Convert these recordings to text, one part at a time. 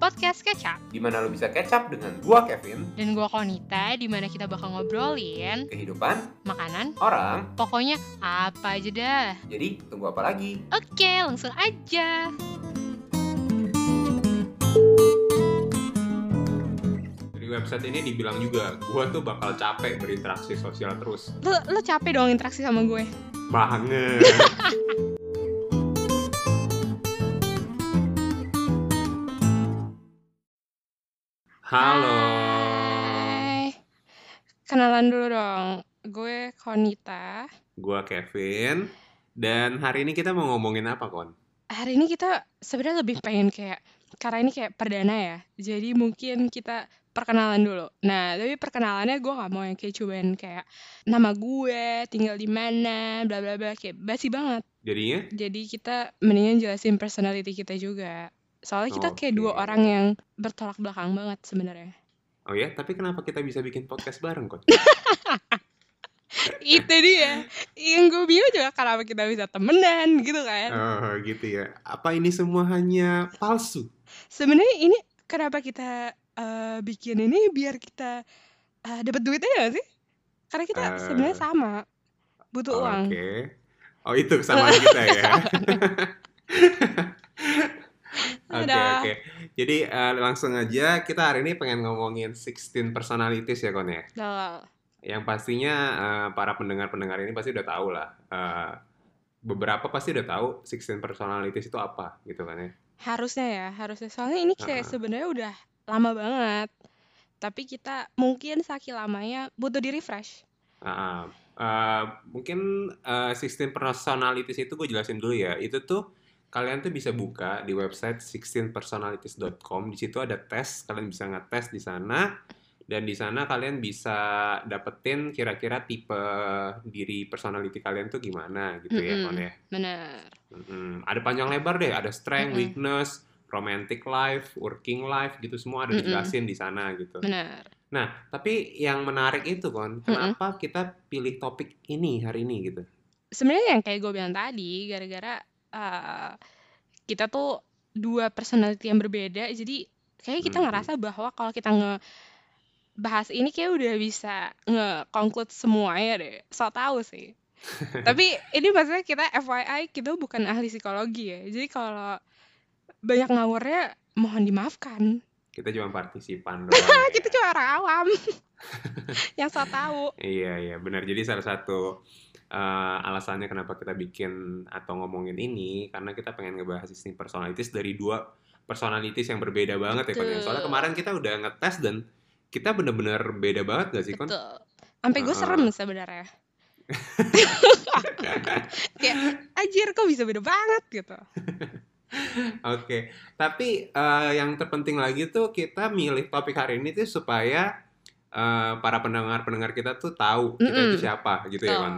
podcast Kecap. di mana lo bisa up dengan gua Kevin, Dan gua Konita, di mana kita bakal ngobrolin kehidupan makanan, orang. pokoknya apa aja dah. Jadi tunggu apa lagi? Oke, langsung aja. Website ini dibilang juga, gua tuh bakal capek berinteraksi sosial terus. Lu, lu capek dong interaksi sama gue. Banget. Halo. Hai. Kenalan dulu dong. Gue Konita. Gua Kevin. Dan hari ini kita mau ngomongin apa, Kon? Hari ini kita sebenarnya lebih pengen kayak karena ini kayak perdana ya. Jadi mungkin kita perkenalan dulu. Nah, tapi perkenalannya gue gak mau yang kayak cuman kayak nama gue, tinggal di mana, bla bla bla kayak basi banget. Jadinya? Jadi kita mendingan jelasin personality kita juga. Soalnya kita kayak dua Oke. orang yang bertolak belakang banget sebenarnya. Oh ya, tapi kenapa kita bisa bikin podcast bareng, Kon? Itu dia. Yang gue bingung juga kenapa kita bisa temenan gitu kan. Oh, gitu ya. Apa ini semua hanya palsu? Sebenarnya ini kenapa kita eh, bikin ini biar kita eh, dapat duit aja gak sih? Karena kita Eh. sebenarnya sama. Butuh Oke. uang. Oh, itu kesamaan kita ya. Oke, oke. Jadi eh, langsung aja kita hari ini pengen ngomongin 16 personalities ya, Kon ya. Nah, Yang pastinya eh, para pendengar-pendengar ini pasti udah tahu lah. Eh, beberapa pasti udah tahu 16 personalities itu apa gitu kan ya. harusnya ya, harusnya. Soalnya ini kayak Heeh. sebenarnya udah lama banget. Tapi kita mungkin saking lamanya butuh di refresh. Ah. Eh, mungkin eh, 16 personalities itu gue jelasin dulu ya. Itu tuh kalian tuh bisa buka di website 16personalities.com. Di situ ada tes, kalian bisa ngetes di sana. Dan di sana kalian bisa dapetin kira-kira tipe diri personality kalian tuh gimana gitu ya, Mm-mm. Kon ya. Bener. Mm-mm. Ada panjang lebar deh, ada strength, Mm-mm. weakness, romantic life, working life gitu semua ada dijelasin di sana gitu. Bener. Nah, tapi yang menarik itu kon, kenapa kita pilih topik ini hari ini gitu? Sebenarnya yang kayak gue bilang tadi, gara-gara eh, kita tuh dua personality yang berbeda, jadi kayaknya kita Hmm. ngerasa bahwa kalau kita ngebahas ini kayak udah bisa nge-conclude semuanya deh. So tau sih. Tapi ini maksudnya kita FYI, kita bukan ahli psikologi ya. Jadi kalau banyak ngawurnya mohon dimaafkan. Kita cuma partisipan doang. ya. Kita cuma orang awam yang so tahu. Iya, iya, benar. Jadi salah satu eh, alasannya kenapa kita bikin atau ngomongin ini karena kita pengen ngebahas sistem personalities dari dua personalities yang berbeda banget ya kon. ya. Soalnya Betul. kemarin kita udah ngetes dan kita bener-bener beda banget gak sih kon? Betul. Sampai gue Heeh. serem sebenarnya. Kayak anjir kok bisa beda banget gitu. Oke, tapi eh, yang terpenting lagi tuh kita milih topik hari ini tuh supaya eh, para pendengar-pendengar kita tuh tahu kita itu siapa gitu ya kan.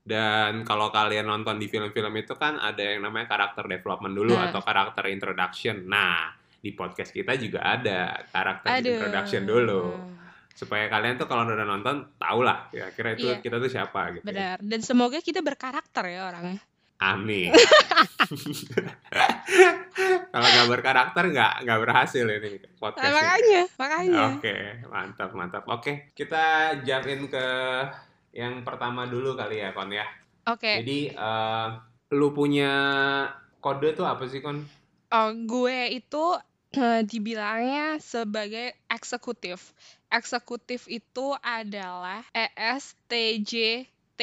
Dan kalau kalian nonton di film-film itu kan ada yang namanya karakter development dulu Nah. atau karakter introduction. Nah, di podcast kita juga ada karakter Aduh. introduction dulu. Supaya kalian tuh kalau udah nonton tahu lah kira-kira itu Iya. kita tuh siapa gitu. ya. Benar. Dan semoga kita berkarakter ya orangnya. Amin. kalau nggak berkarakter nggak nggak berhasil ini Nah, podcast. makanya, makanya. Oke, mantap mantap. Oke, kita jump in ke yang pertama dulu kali ya, Kon ya. Oke. Jadi eh, lu punya kode tuh apa sih, Kon? Oh, gue itu eh, dibilangnya sebagai eksekutif. Eksekutif itu adalah ESTJT.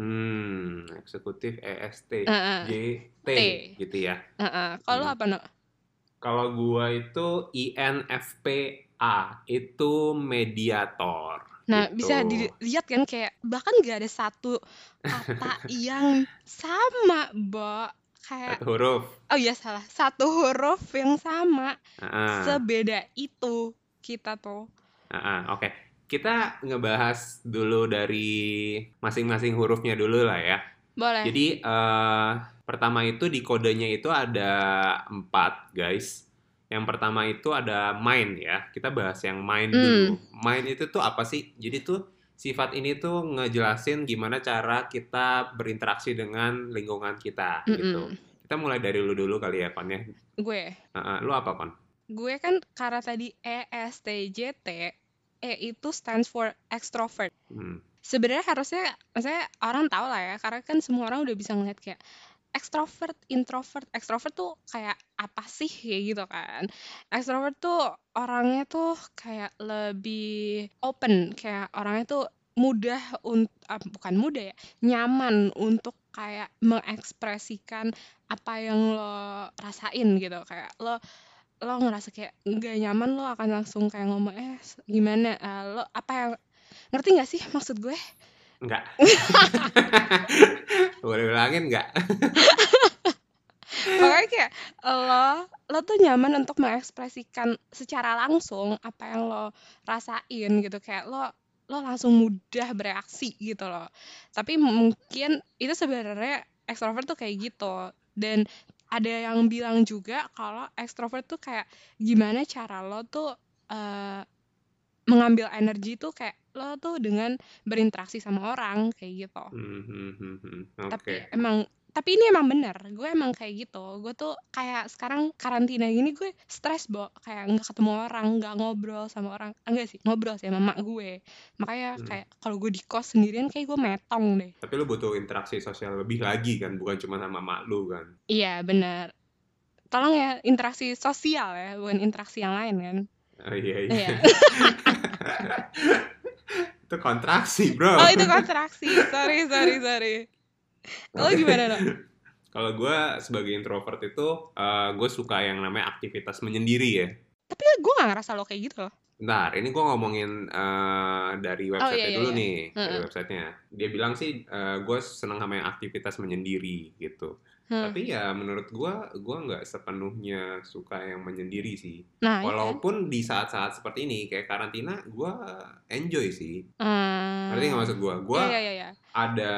Hmm, eksekutif EST Heeh. JT T. gitu ya. Heeh. Kalau Hmm. apa, no? Kalau gua itu INFPA, itu mediator. Nah, gitu. bisa dilihat kan kayak bahkan gak ada satu kata yang sama, Bo. Kayak Satu huruf. oh iya salah, satu huruf yang sama. Heeh. Sebeda itu kita tuh. Heeh, Oke, kita ngebahas dulu dari masing-masing hurufnya dulu lah ya. Boleh. Jadi eh, pertama itu di kodenya itu ada empat guys. Yang pertama itu ada mind ya. Kita bahas yang mind Hmm. dulu. Mind itu tuh apa sih? Jadi tuh sifat ini tuh ngejelasin gimana cara kita berinteraksi dengan lingkungan kita gitu. Mm-mm. Kita mulai dari lu dulu kali ya, Kon ya. Gue Heeh, lu apa, Kon? gue kan karena tadi E ESTJT, E itu stands for extrovert. Hmm. Sebenarnya harusnya, maksudnya orang tahu lah ya, karena kan semua orang udah bisa ngeliat kayak extrovert, introvert, extrovert tuh kayak apa sih? Kayak gitu kan. Extrovert tuh orangnya tuh kayak lebih open, kayak orangnya tuh mudah untuk bukan mudah ya, nyaman untuk kayak mengekspresikan apa yang lo rasain gitu. Kayak lo lo ngerasa kayak nggak nyaman lo akan langsung kayak ngomong eh gimana? Eh, lo apa yang ngerti nggak sih maksud gue Enggak. Boleh ulangin enggak? pokoknya kayak lo lo tuh nyaman untuk mengekspresikan secara langsung apa yang lo rasain gitu kayak lo lo langsung mudah bereaksi gitu loh tapi mungkin itu sebenarnya ekstrovert tuh kayak gitu dan ada yang bilang juga kalau ekstrovert tuh kayak gimana cara lo tuh eh, mengambil energi tuh kayak lo tuh dengan berinteraksi sama orang kayak gitu. Hmm, hmm, hmm, hmm. tapi emang tapi ini emang bener gue emang kayak gitu. Gue tuh kayak sekarang karantina gini gue stres bo. Kayak nggak ketemu orang nggak ngobrol sama orang. Ah, enggak sih ngobrol sih sama mak gue. Makanya Hmm. kayak kalau gue di kos sendirian kayak gue metong deh. Tapi lu butuh interaksi sosial lebih lagi kan, bukan cuma sama mak lu kan. iya bener. Tolong ya interaksi sosial ya bukan interaksi yang lain kan? Oh iya. Iya. itu kontraksi, Bro. oh itu kontraksi sorry sorry sorry lo gimana dong Kalau gue sebagai introvert itu, gue suka yang namanya aktivitas menyendiri ya. tapi gue gak ngerasa lo kayak gitu loh Bentar, ini gue ngomongin eh, dari website iya, iya, dulu iya. nih, dari Heeh. websitenya. Dia bilang sih, gue seneng sama yang aktivitas menyendiri gitu. Hmm. Tapi ya menurut gue, gue nggak sepenuhnya suka yang menyendiri sih. nah iya? Walaupun di saat-saat seperti ini, kayak karantina, gue enjoy sih. Hmm. Ngerti nggak maksud gue? Gue iya iya iya ada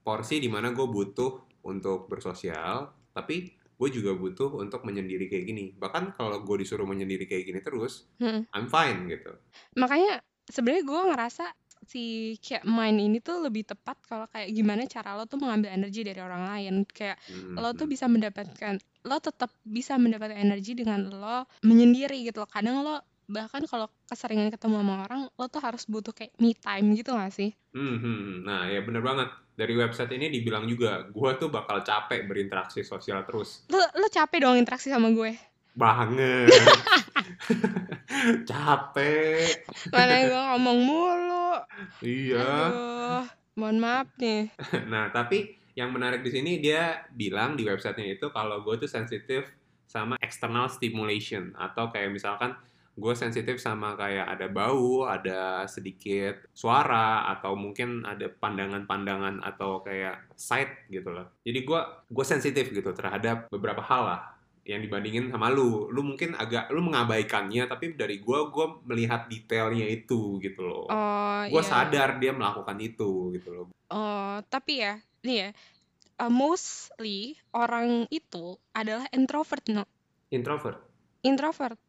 porsi di mana gue butuh untuk bersosial, tapi gue juga butuh untuk menyendiri kayak gini. Bahkan kalau gue disuruh menyendiri kayak gini terus, Hmm. I'm fine gitu. makanya sebenarnya gue ngerasa si kayak mind ini tuh lebih tepat kalau kayak gimana cara lo tuh mengambil energi dari orang lain kayak Hmm, lo tuh hmm. bisa mendapatkan lo tetap bisa mendapatkan energi dengan lo menyendiri gitu loh kadang lo bahkan kalau keseringan ketemu sama orang lo tuh harus butuh kayak me time gitu gak sih hmm, hmm. Nah, ya bener banget. Dari website ini dibilang juga, gue tuh bakal capek berinteraksi sosial terus. lo lo capek dong interaksi sama gue Banget. capek. mana gue ngomong mulu Iya. aduh mohon maaf nih Nah, tapi yang menarik di sini dia bilang di websitenya itu kalau gue tuh sensitif sama external stimulation atau kayak misalkan gue sensitif sama kayak ada bau, ada sedikit suara atau mungkin ada pandangan-pandangan atau kayak sight gitu loh. Jadi gue gue sensitif gitu terhadap beberapa hal lah yang dibandingin sama lu. Lu mungkin agak lu mengabaikannya tapi dari gue gue melihat detailnya itu gitu loh. oh gue iya sadar dia melakukan itu gitu loh. Oh, tapi ya, nih ya, uh, mostly orang itu adalah introvert, no? Introvert. Introvert,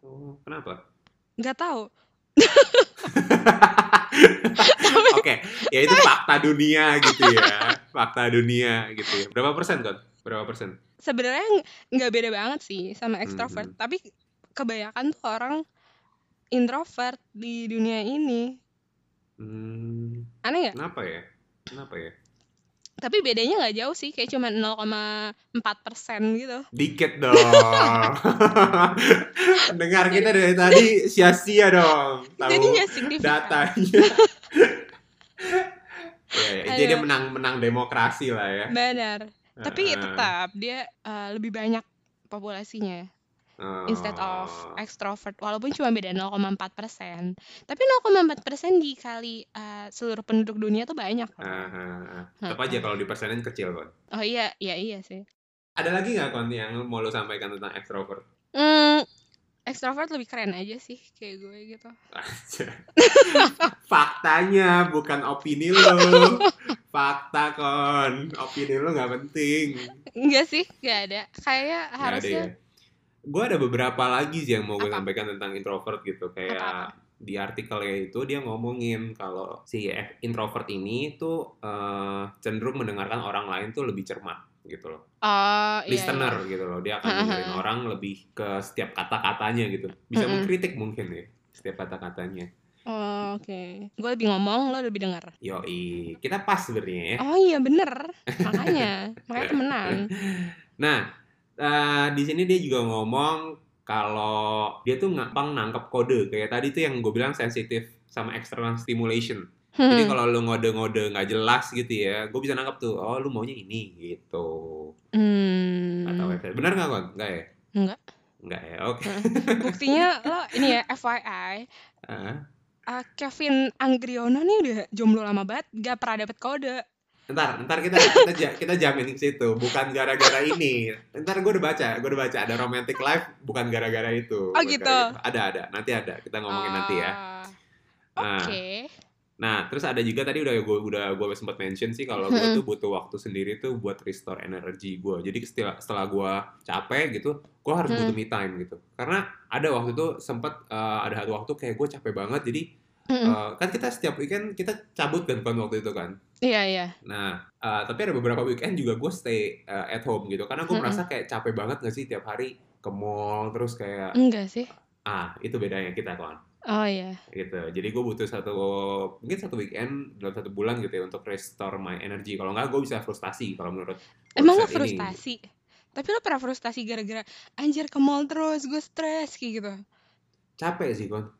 Oh, kenapa? nggak tahu. Oke, ya itu fakta dunia gitu ya. Fakta dunia gitu ya. Berapa persen, Kon? Berapa persen? Sebenarnya ng- nggak beda banget sih sama extrovert, Mhm. tapi kebanyakan tuh orang introvert di dunia ini. Hmm, Aneh nggak? kenapa ya? Kenapa ya? Tapi bedanya nggak jauh sih, kayak cuma 0,4 persen gitu. Dikit dong. Dengar kita dari tadi sia-sia dong. Tahu Jadi datanya. ya, ya, jadi menang menang demokrasi lah ya. Benar. Tapi Heeh. tetap dia uh, lebih banyak populasinya. instead of Oh. extrovert walaupun cuma beda 0,4 persen tapi 0,4 persen dikali uh, seluruh penduduk dunia tuh banyak loh. Ah, ah. Tetap aja kalau dipersenin kecil, Kon. oh iya iya iya sih Ada lagi nggak kon yang mau lo sampaikan tentang extrovert? hmm, extrovert lebih keren aja sih kayak gue gitu. Faktanya bukan opini lo. Fakta kon. Opini lo nggak penting. enggak sih nggak ada kayak ada harusnya ya. Gue ada beberapa lagi sih yang mau gue Apa? sampaikan tentang introvert gitu. Kayak Apa-apa? di artikelnya itu dia ngomongin kalau si introvert ini tuh eh, cenderung mendengarkan orang lain tuh lebih cermat. Gitu loh. Oh, iya, Listener iya. gitu loh. Dia akan dengerin orang lebih ke setiap kata-katanya gitu. Bisa Mm-mm. mengkritik mungkin ya setiap kata-katanya. Oh, oke. Gue lebih ngomong, lo lebih denger. Yoi, kita pas sebenarnya ya. Oh iya bener, makanya, makanya temenan. Nah, eh, di sini dia juga ngomong kalau dia tuh gampang nangkep kode. Kayak tadi tuh yang gue bilang sensitif sama external stimulation. Jadi Hmm. kalau lu ngode-ngode nggak jelas gitu ya, gue bisa nangkep tuh, oh lu maunya ini gitu. Hmm. website. Benar nggak kon? Nggak ya? Enggak. Nggak ya, oke. Buktinya lo ini ya FYI, Ah, uh, Kevin Anggriono nih udah jomblo lama banget, gak pernah dapet kode. Ntar, ntar kita kita kita jamin ke situ, bukan gara-gara ini. Ntar gue udah baca, gue udah baca ada romantic life, bukan gara-gara itu. Oh, bukan gitu. gara-gara itu. Ada ada, nanti ada. Kita ngomongin nanti ya. Ah, Nah. Nah, terus ada juga tadi udah gue udah gue sempat mention sih kalau gue tuh butuh waktu sendiri tuh buat restore energi gue. Jadi setelah setelah gue capek gitu, gue harus Mm. butuh me time gitu. Karena ada waktu itu sempat eh, ada satu waktu kayak gue capek banget. Jadi eh, kan kita setiap weekend kita cabut kan kan waktu itu kan. Iya iya. Nah, eh, tapi ada beberapa weekend juga gue stay eh, at home gitu. Karena gue merasa kayak capek banget gak sih tiap hari ke mall terus kayak Enggak sih. ah itu bedanya kita kawan Oh iya. gitu. Jadi gue butuh satu mungkin satu weekend dalam satu bulan gitu ya untuk restore my energy. Kalau nggak gue bisa frustasi kalau menurut Emang lo website ini. frustasi? Tapi lo pernah frustasi gara-gara anjir ke mall terus, gue stres kayak gitu. Capek sih kon.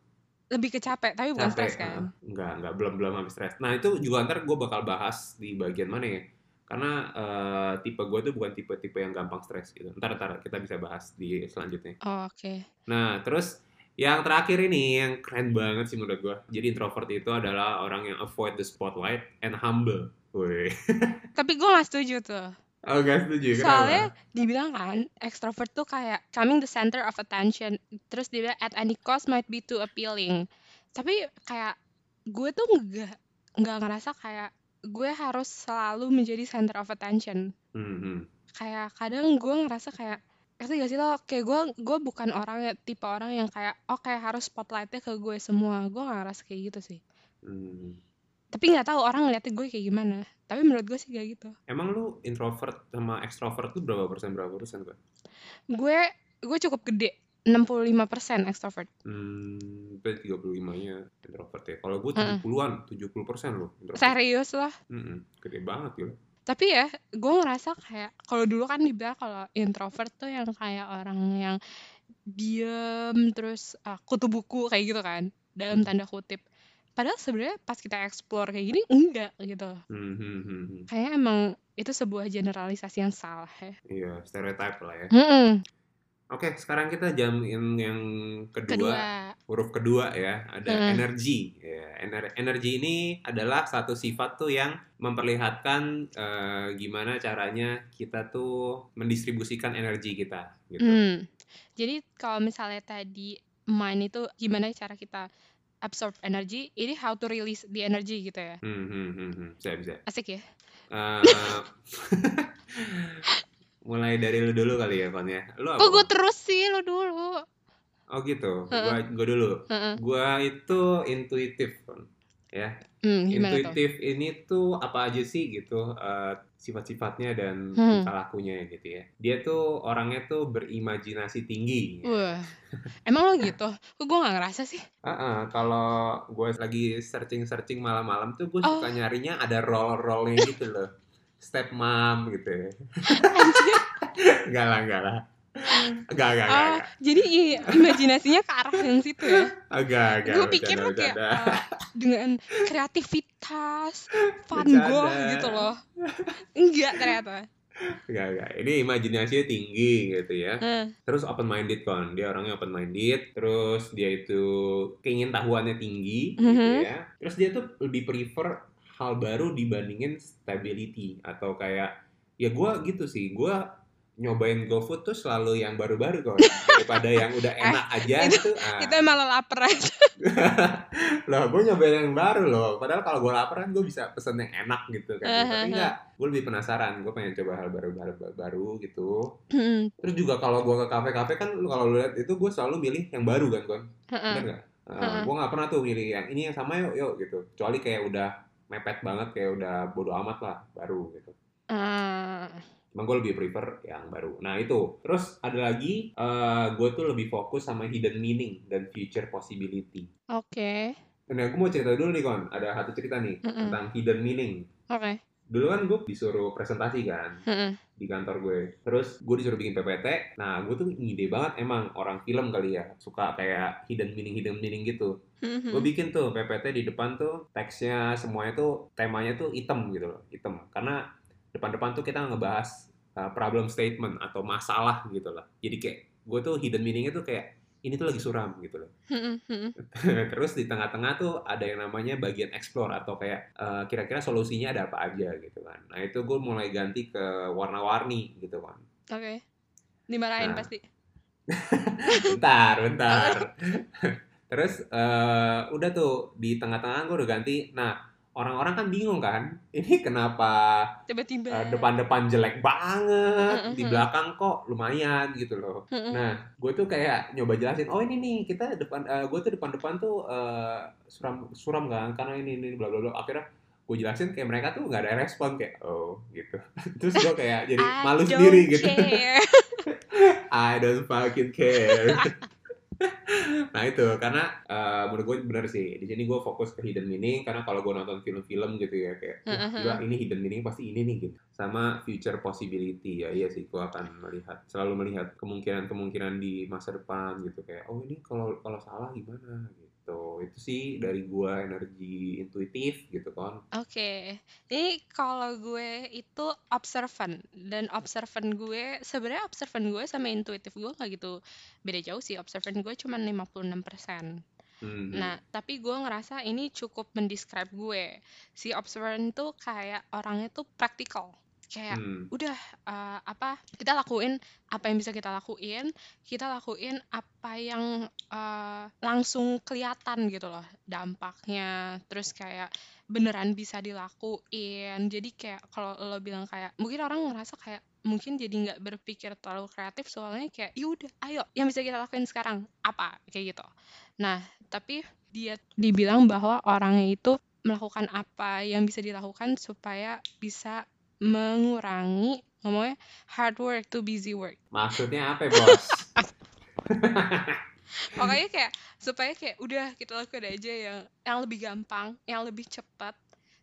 Lebih ke capek, tapi bukan stres kan. ah. Enggak, enggak belum belum habis stres. Nah itu juga ntar gue bakal bahas di bagian mana ya. Karena eh, tipe gue tuh bukan tipe-tipe yang gampang stres gitu. Ntar ntar kita bisa bahas di selanjutnya. Oh, Oke. Nah, terus yang terakhir ini yang keren banget sih menurut gua. Jadi introvert itu adalah orang yang avoid the spotlight and humble. Woi. Tapi gue gak setuju tuh. Oh, gak setuju. Soalnya Kenapa? dibilang kan, extrovert tuh kayak coming the center of attention. Terus dia bilang at any cost might be too appealing. Tapi kayak gue tuh nggak nggak ngerasa kayak gue harus selalu menjadi center of attention. Hmm, hmm. Kayak kadang gue ngerasa kayak ngerti gak sih lo kayak gue gue bukan orang ya- tipe orang yang kayak oh kayak harus spotlightnya ke gue semua gue gak ngerasa kayak gitu sih Hmm. tapi nggak tahu orang ngeliatnya gue kayak gimana tapi menurut gue sih kayak gitu Emang lu introvert sama extrovert tuh berapa persen berapa persen gua? gue gue cukup gede 65% extrovert Hmm, berarti 35-nya introvert ya. Kalau gua Mm-mm. 70-an, 70 persen loh introvert. serius lah Mm-mm, Gede banget gitu. Tapi ya gue ngerasa kayak kalau dulu kan dibilang kalau introvert tuh yang kayak orang yang diem terus ah, kutu buku kayak gitu kan dalam tanda kutip padahal sebenarnya pas kita explore kayak gini enggak gitu Hmm, hmm, hmm, hmm. kayaknya emang itu sebuah generalisasi yang salah ya Iya, stereotype lah ya. Mm-mm. Oke, sekarang kita jam yang, yang kedua, kedua huruf kedua ya, ada Hmm. energi. Ya, ener- energi ini adalah satu sifat tuh yang memperlihatkan eh, gimana caranya kita tuh mendistribusikan energi kita gitu. Hmm. Jadi kalau misalnya tadi mind itu gimana cara kita absorb energi, ini how to release the energy gitu ya. Hmm, hmm, hmm, hmm. Bisa, bisa. Asik ya? Eh, mulai dari lu dulu kali ya, Kon ya. Lu apa? Kok gue terus sih lo dulu? Oh gitu. Gua, gua dulu. Gua itu intuitif, Kon. Ya. Hmm, gimana tuh? Intuitif ini tuh apa aja sih gitu eh, sifat-sifatnya dan Hmm. tingkah lakunya gitu ya. Dia tuh orangnya tuh berimajinasi tinggi. Ya. Wah, emang lo gitu? Kok gue gak ngerasa sih? Ah, ah, kalau gue lagi searching-searching malam-malam tuh gue Oh. suka nyarinya ada roll-rollnya gitu loh. Step mom gitu ya. Enggak lah, enggak lah. Enggak, enggak, enggak. Oh, jadi i- imajinasinya ke arah yang situ ya? Enggak, enggak. Gue pikir lo kayak uh, dengan kreativitas, Van Gogh gitu loh. Enggak ternyata. Enggak, enggak. Ini imajinasinya tinggi gitu ya. Hmm. Terus open minded kon, dia orangnya open minded. Terus dia itu keingin tahuannya tinggi gitu Mhm. ya. Terus dia tuh lebih prefer hal baru dibandingin stability atau kayak ya gua gitu sih. Gua nyobain GoFood tuh selalu yang baru-baru kon daripada yang udah enak aja itu- gitu. Ah. Emang lo lapar aja. loh gue nyobain yang baru loh padahal kalau gue lapar kan gue bisa pesen yang enak gitu kan Uh-huh. tapi enggak gue lebih penasaran gue pengen coba hal baru baru gitu Hmm, terus juga kalau gue ke kafe-kafe kan kalau lu lihat itu gue selalu milih yang baru kan kon heeh. bener nggak Heeh. gue nggak pernah tuh milih yang ini yang sama yuk yuk gitu kecuali kayak udah mepet banget kayak udah bodo amat lah baru gitu Ah, Cuma gue lebih prefer yang baru. Nah itu. Terus ada lagi, eh gue tuh lebih fokus sama hidden meaning dan future possibility. Oke. Nah, gue mau cerita dulu nih, Kon. Ada satu cerita nih Mm-mm. tentang hidden meaning. Oke. Dulu kan gue disuruh presentasi kan Mm-mm. Di kantor gue. Terus gue disuruh bikin PPT. Nah, gue tuh ngide banget emang orang film kali ya. Suka kayak hidden meaning, hidden meaning gitu. Mhm. Gue bikin tuh PPT di depan tuh teksnya semuanya tuh temanya tuh hitam gitu loh. Hitam. Karena depan-depan tuh kita ngebahas uh, problem statement atau masalah gitu loh. Jadi kayak gue tuh hidden meaningnya tuh kayak ini tuh lagi suram gitu loh. Mhm, mhm. Terus di tengah-tengah tuh ada yang namanya bagian explore atau kayak eh, kira-kira solusinya ada apa aja gitu kan. Nah itu gue mulai ganti ke warna-warni gitu kan. Oke. Dimarahin Nah. pasti. Bentar, bentar. Terus eh, udah tuh di tengah-tengah gue udah ganti. Nah orang-orang kan bingung kan, ini kenapa Tiba-tiba. eh, depan-depan jelek banget, di belakang kok lumayan gitu loh. Nah, gue tuh kayak nyoba jelasin, oh ini nih kita depan, gue tuh depan-depan tuh eh, suram suram kan, karena ini ini bla bla bla. Akhirnya gue jelasin kayak mereka tuh nggak ada respon kayak oh gitu. Terus gue kayak jadi malu sendiri gitu. I don't fucking care. nah itu karena eh, menurut gue bener sih. Di sini gue fokus ke hidden meaning karena kalau gue nonton film-film gitu ya kayak Mhm. gila ini hidden meaning pasti ini nih gitu. Sama future possibility ya iya sih gue akan melihat selalu melihat kemungkinan-kemungkinan di masa depan gitu kayak oh ini kalau kalau salah gimana? gitu itu sih dari gue energi intuitif gitu kan Oke, ini kalau gue itu observant dan observant gue sebenarnya observant gue sama intuitif gue nggak gitu beda jauh sih. Observant gue cuma 56%. Hmm. Nah, tapi gue ngerasa ini cukup mendescribe gue. Si observant tuh kayak orangnya tuh praktikal. Kayak Hmm. udah eh, apa kita lakuin apa yang bisa kita lakuin kita lakuin apa yang eh, langsung kelihatan gitu loh dampaknya. Terus kayak beneran bisa dilakuin. Jadi kayak kalau lo bilang kayak mungkin orang ngerasa kayak mungkin jadi nggak berpikir terlalu kreatif soalnya kayak yaudah ayo yang bisa kita lakuin sekarang apa? Kayak gitu. Nah tapi dia dibilang bahwa orangnya itu melakukan apa yang bisa dilakukan supaya bisa mengurangi ngomongnya hard work to busy work. Maksudnya apa ya, bos? Pokoknya kayak supaya kayak udah kita lakukan aja yang yang lebih gampang yang lebih cepat.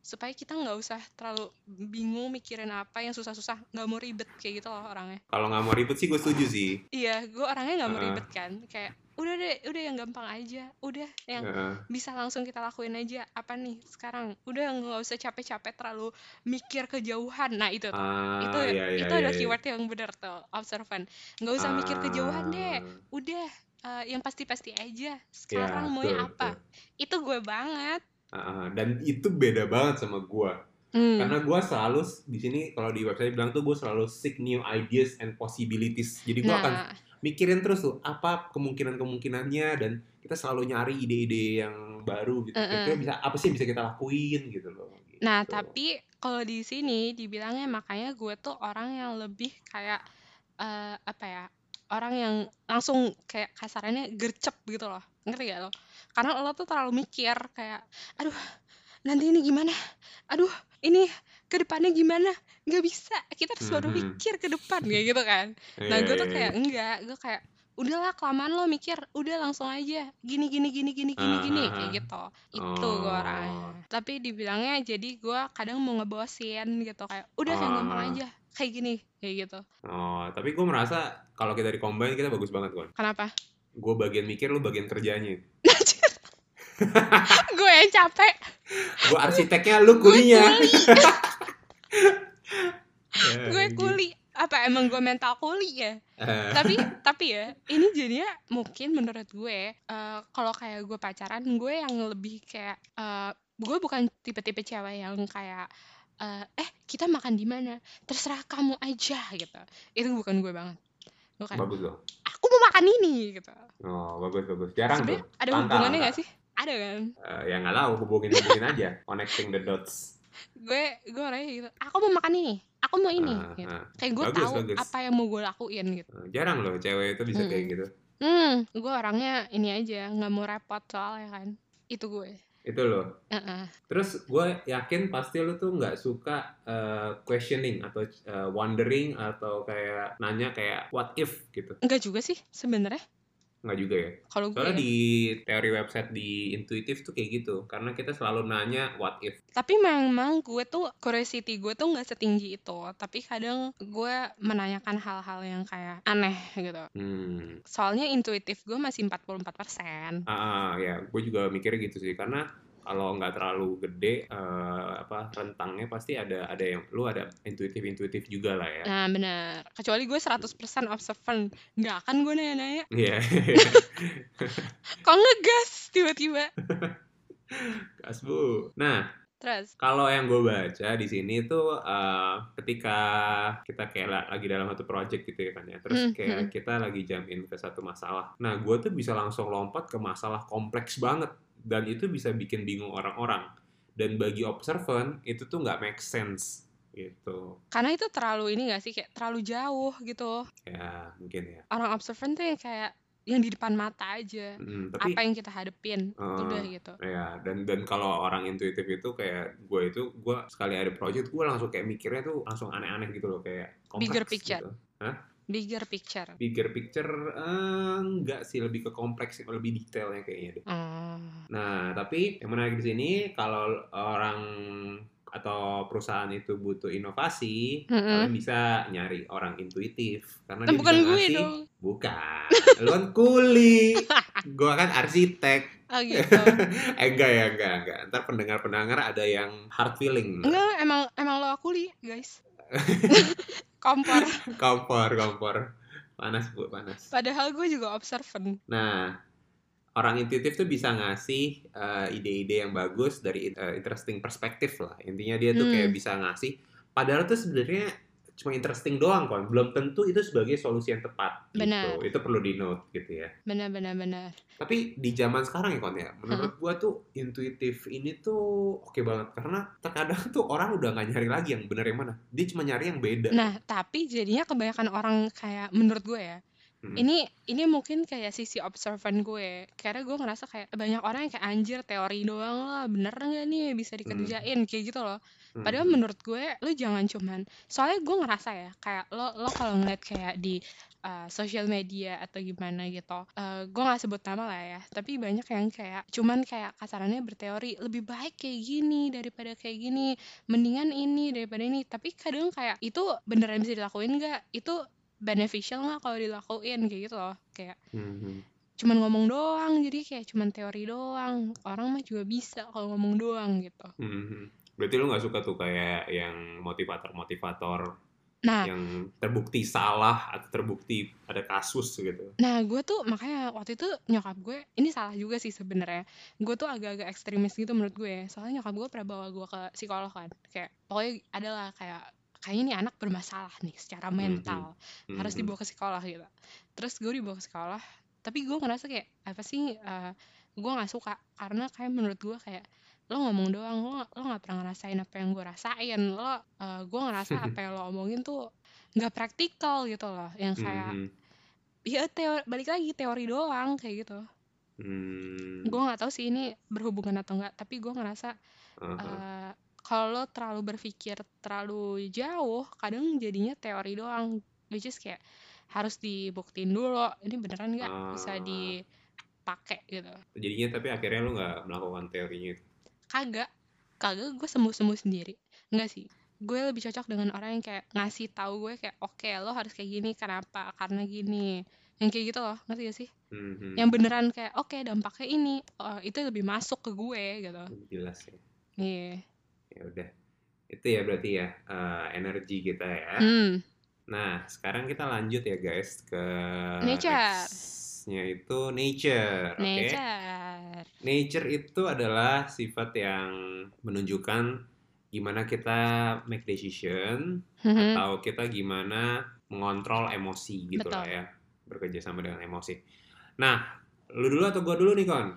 Supaya kita nggak usah terlalu bingung mikirin apa yang susah-susah nggak mau ribet kayak gitu loh orangnya. Kalau nggak mau ribet sih gue setuju sih. Iya gue orangnya nggak mau ribet kan. Kayak udah deh udah yang gampang aja. Udah yang Heeh. bisa langsung kita lakuin aja. Apa nih sekarang? Udah nggak usah capek-capek terlalu mikir kejauhan. Nah itu tuh. Ah, itu iya, iya, itu iya, ada iya. keyword yang benar tuh observant. Nggak usah mikir kejauhan deh. Ah, udah eh, yang pasti-pasti aja. Iya, sekarang maunya apa? betul. itu gue banget. Ah, dan itu beda banget sama gue Hmm. karena gue selalu di sini kalau di website bilang tuh gue selalu seek new ideas and possibilities. Jadi gue akan nah mikirin terus tuh apa kemungkinan kemungkinannya dan kita selalu nyari ide-ide yang baru gitu Mm-mm. kira bisa apa sih yang bisa kita lakuin gitu loh gitu. nah tapi kalau di sini dibilangnya makanya gue tuh orang yang lebih kayak eh, apa ya orang yang langsung kayak kasarannya gercep gitu loh ngerti gak lo karena lo tuh terlalu mikir kayak aduh nanti ini gimana aduh ini ke depannya gimana nggak bisa kita harus baru Mhm. mikir ke depan kayak gitu kan nah Iya, gue tuh iya, kayak iya. enggak gue kayak udahlah kelamaan lo mikir udah langsung aja gini gini gini gini gini Ah, gini ah, kayak ah. gitu itu gue Oh. orangnya tapi dibilangnya jadi gue kadang mau ngebosin gitu kayak udah gampang Ah. aja kayak gini kayak gitu oh tapi gue merasa kalau kita di combine kita bagus banget kan kenapa gue bagian mikir lu bagian kerjanya gue yang capek. Gue arsiteknya lu kulinya gue kuli. Apa emang gue mental kuli ya? Eh, tapi tapi ya ini jadinya mungkin menurut gue eh, kalau kayak gue pacaran gue yang lebih kayak eh, gue bukan tipe-tipe cewek yang kayak eh, eh kita makan di mana? Terserah kamu aja gitu. Itu bukan gue banget. Kayak bagus loh. Aku mau makan ini gitu. Oh bagus bagus. Jarang tuh. ada hubungannya langka. gak sih ada kan? Eh, ya nggak tahu hubungin hubungin aja. Connecting the dots. Gue gue orangnya gitu. Aku mau makan ini. Aku mau ini Ah, gitu. ah. kayak gue tahu bagus. apa yang mau gue lakuin gitu. Eh, jarang loh cewek itu bisa kayak Mm-mm. gitu. Hmm gue orangnya ini aja nggak mau repot soalnya kan. Itu gue. Itu loh. Heeh. terus gue yakin pasti lu tuh nggak suka eh, questioning atau eh, wondering atau kayak nanya kayak what if? gitu. Enggak juga sih sebenarnya nggak juga ya kalau gue soalnya ya. di teori website di intuitif tuh kayak gitu karena kita selalu nanya what if Tapi memang gue tuh curiosity gue tuh nggak setinggi itu. Tapi kadang gue menanyakan hal-hal yang kayak aneh gitu. hmm Soalnya intuitif gue masih 44%. ah, ah, ya gue juga mikirnya gitu sih karena kalau nggak terlalu gede eh, apa rentangnya pasti ada ada yang lu ada intuitif intuitif juga lah ya Nah bener. Kecuali gue 100% observant. Nggak akan gue nanya-nanya. Iya, Kok ngegas tiba-tiba? gas bu. Nah, Terus. Kalau yang gue baca di sini tuh eh, ketika kita kayak la- lagi dalam satu project gitu ya kan ya, terus Hmm, kayak hmm. kita lagi jam in ke satu masalah. Nah, gue tuh bisa langsung lompat ke masalah kompleks banget dan itu bisa bikin bingung orang-orang. Dan bagi observant itu tuh nggak make sense gitu. Karena itu terlalu ini gak sih? Kayak terlalu jauh gitu. Ya mungkin ya. Orang observant tuh yang kayak yang di depan mata aja. Hmm, tapi Apa yang kita hadepin. Eh, Udah gitu. Ya, dan dan kalau orang intuitif itu kayak gue itu gue sekali ada project gue langsung kayak mikirnya tuh langsung aneh-aneh gitu loh kayak kompleks Bigger picture. gitu. Bigger picture. Bigger picture eh, enggak sih lebih ke kompleks lebih detailnya kayaknya deh. Oh. Nah, tapi yang menarik di sini kalau orang atau perusahaan itu butuh inovasi, Mm-mm. kalian bisa nyari orang intuitif karena Nah, dia bukan bisa gue ngasih dong. bukan. Lu kan kuli. gue kan arsitek. Oh gitu. eh enggak ya, enggak, enggak. Ntar pendengar-pendengar ada yang hard feeling. Enggak, emang emang lo akuli, guys. Kompor. Kompor, kompor. Panas, Bu, panas. Padahal gue juga observant. Nah, orang intuitif tuh bisa ngasih eh, ide-ide yang bagus dari eh, interesting perspektif lah. Intinya dia tuh Hmm. kayak bisa ngasih. Padahal tuh sebenarnya cuma interesting doang kan. Belum tentu itu sebagai solusi yang tepat. Benar. Gitu. Itu perlu di note gitu ya. Benar benar benar. Tapi di zaman sekarang ya kon ya, menurut gua tuh intuitif ini tuh oke banget karena terkadang tuh orang udah nggak nyari lagi yang benar yang mana. Dia cuma nyari yang beda. Nah, tapi jadinya kebanyakan orang kayak menurut gue ya. Hmm. Ini ini mungkin kayak sisi observant gue. Karena gue ngerasa kayak banyak orang yang kayak anjir teori doang lah, bener nggak nih bisa dikerjain kayak gitu loh. Hmm. Padahal menurut gue lu jangan cuman soalnya gue ngerasa ya kayak lo lo kalau ngeliat kayak di uh, sosial media atau gimana gitu. uh, gue nggak sebut nama lah ya, tapi banyak yang kayak cuman kayak kasarannya berteori lebih baik kayak gini daripada kayak gini, mendingan ini daripada ini. Tapi kadang kayak itu beneran bisa dilakuin nggak? Itu beneficial nggak kalau dilakuin kayak gitu loh. Kayak Hmm. cuman ngomong doang jadi kayak cuman teori doang. Orang mah juga bisa kalau ngomong doang gitu. Hmm. Berarti lu nggak suka tuh kayak yang motivator-motivator Nah, yang terbukti salah atau terbukti ada kasus gitu. Nah, gue tuh makanya waktu itu nyokap gue, ini salah juga sih sebenarnya. Gue tuh agak-agak ekstremis gitu menurut gue. Soalnya nyokap gue pernah bawa gue ke psikolog kan. Kayak pokoknya adalah kayak kayaknya nih anak bermasalah nih secara mental. Harus Mhm. dibawa ke sekolah gitu. Terus gue dibawa ke sekolah, tapi gue ngerasa kayak apa sih eh, gue nggak suka karena kayak menurut gue kayak lo ngomong doang lo lo nggak pernah ngerasain apa yang gue rasain lo eh, gue ngerasa apa yang lo omongin tuh nggak praktikal gitu loh yang kayak Mhm. ya teori balik lagi teori doang kayak gitu Hmm. gue nggak tahu sih ini berhubungan atau enggak tapi gue ngerasa Aha. eh, kalau lo terlalu berpikir terlalu jauh kadang jadinya teori doang which is kayak harus dibuktiin dulu ini beneran nggak bisa Ah. dipakai gitu Jadinya tapi akhirnya lu nggak melakukan teorinya itu. Kagak. Kagak gue sembuh sembuh sendiri. Enggak sih. Gue lebih cocok dengan orang yang kayak ngasih tahu gue kayak oke lo harus kayak gini. Kenapa? Karena gini. Yang kayak gitu loh. Ngerti gak sih? Mhm. yang beneran kayak oke dampaknya ini. Oh, itu lebih masuk ke gue gitu. Jelas ya. iya. Ya udah. Itu ya berarti ya eh, energi kita ya. hmm. Nah, sekarang kita lanjut ya guys ke Nature. Nya itu nature, oke? nature Nature itu adalah sifat yang menunjukkan gimana kita make decision Mhm. atau kita gimana mengontrol emosi gitu lah Betul. ya, bekerja sama dengan emosi. Nah, lu dulu atau gua dulu nih kon?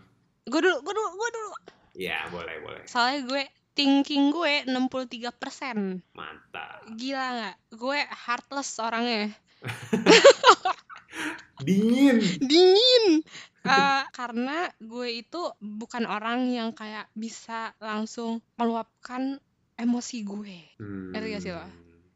gue dulu gue dulu gue dulu Ya boleh boleh, soalnya gue thinking gue 63% mantap. gila nggak gue heartless orangnya Dingin. dingin Eh, karena gue itu bukan orang yang kayak bisa langsung meluapkan emosi gue. Ngerti gak sih lo?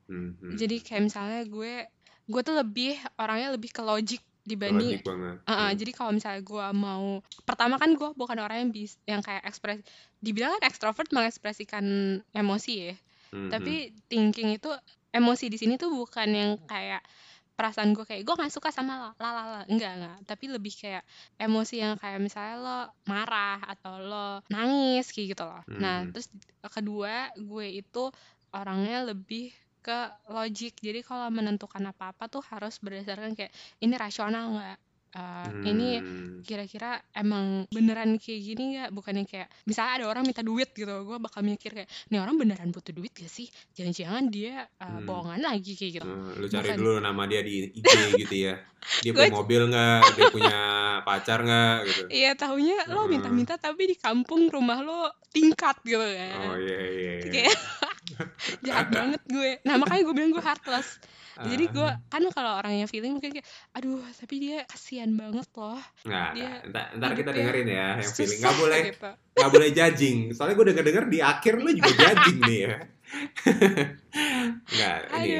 Hmm, hmm. Jadi kayak misalnya gue gue tuh lebih orangnya lebih ke logik dibanding. Uh, uh, Hmm. jadi kalau misalnya gue mau pertama kan gue bukan orang yang bis yang kayak ekspres dibilang kan ekstrovert mengekspresikan emosi ya Hmm, tapi thinking itu emosi di sini tuh bukan yang kayak perasaan gue kayak gue nggak suka sama lo la la la. Enggak enggak tapi lebih kayak emosi yang kayak misalnya lo marah atau lo nangis kayak gitu loh. Nah Mhm. terus kedua gue itu orangnya lebih ke logik. Jadi kalau menentukan apa apa tuh harus berdasarkan kayak ini rasional nggak Ini Hmm. kira-kira emang beneran kayak gini nggak bukannya kayak misalnya ada orang minta duit gitu gue bakal mikir kayak nih orang beneran butuh duit gak sih jangan-jangan dia uh, Hmm. bohongan lagi kayak gitu Hmm, lu cari Bukan. dulu nama dia di IG gitu ya. Dia Gua- punya mobil nggak? Dia punya pacar nggak? Gitu. iya tahunya lo Heeh. minta-minta tapi di kampung rumah lo tingkat gitu kan Oh iya iya. iya. kayak jahat banget gue nah makanya gue bilang gue heartless jadi gue kan kalau orang yang feeling mungkin kayak aduh tapi dia kasihan banget loh dia ntar, ntar kita dengerin ya yang feeling. Nggak boleh, gitu. nggak boleh judging. Soalnya gue denger denger di akhir lu juga judging nih ya. Nggak, ini.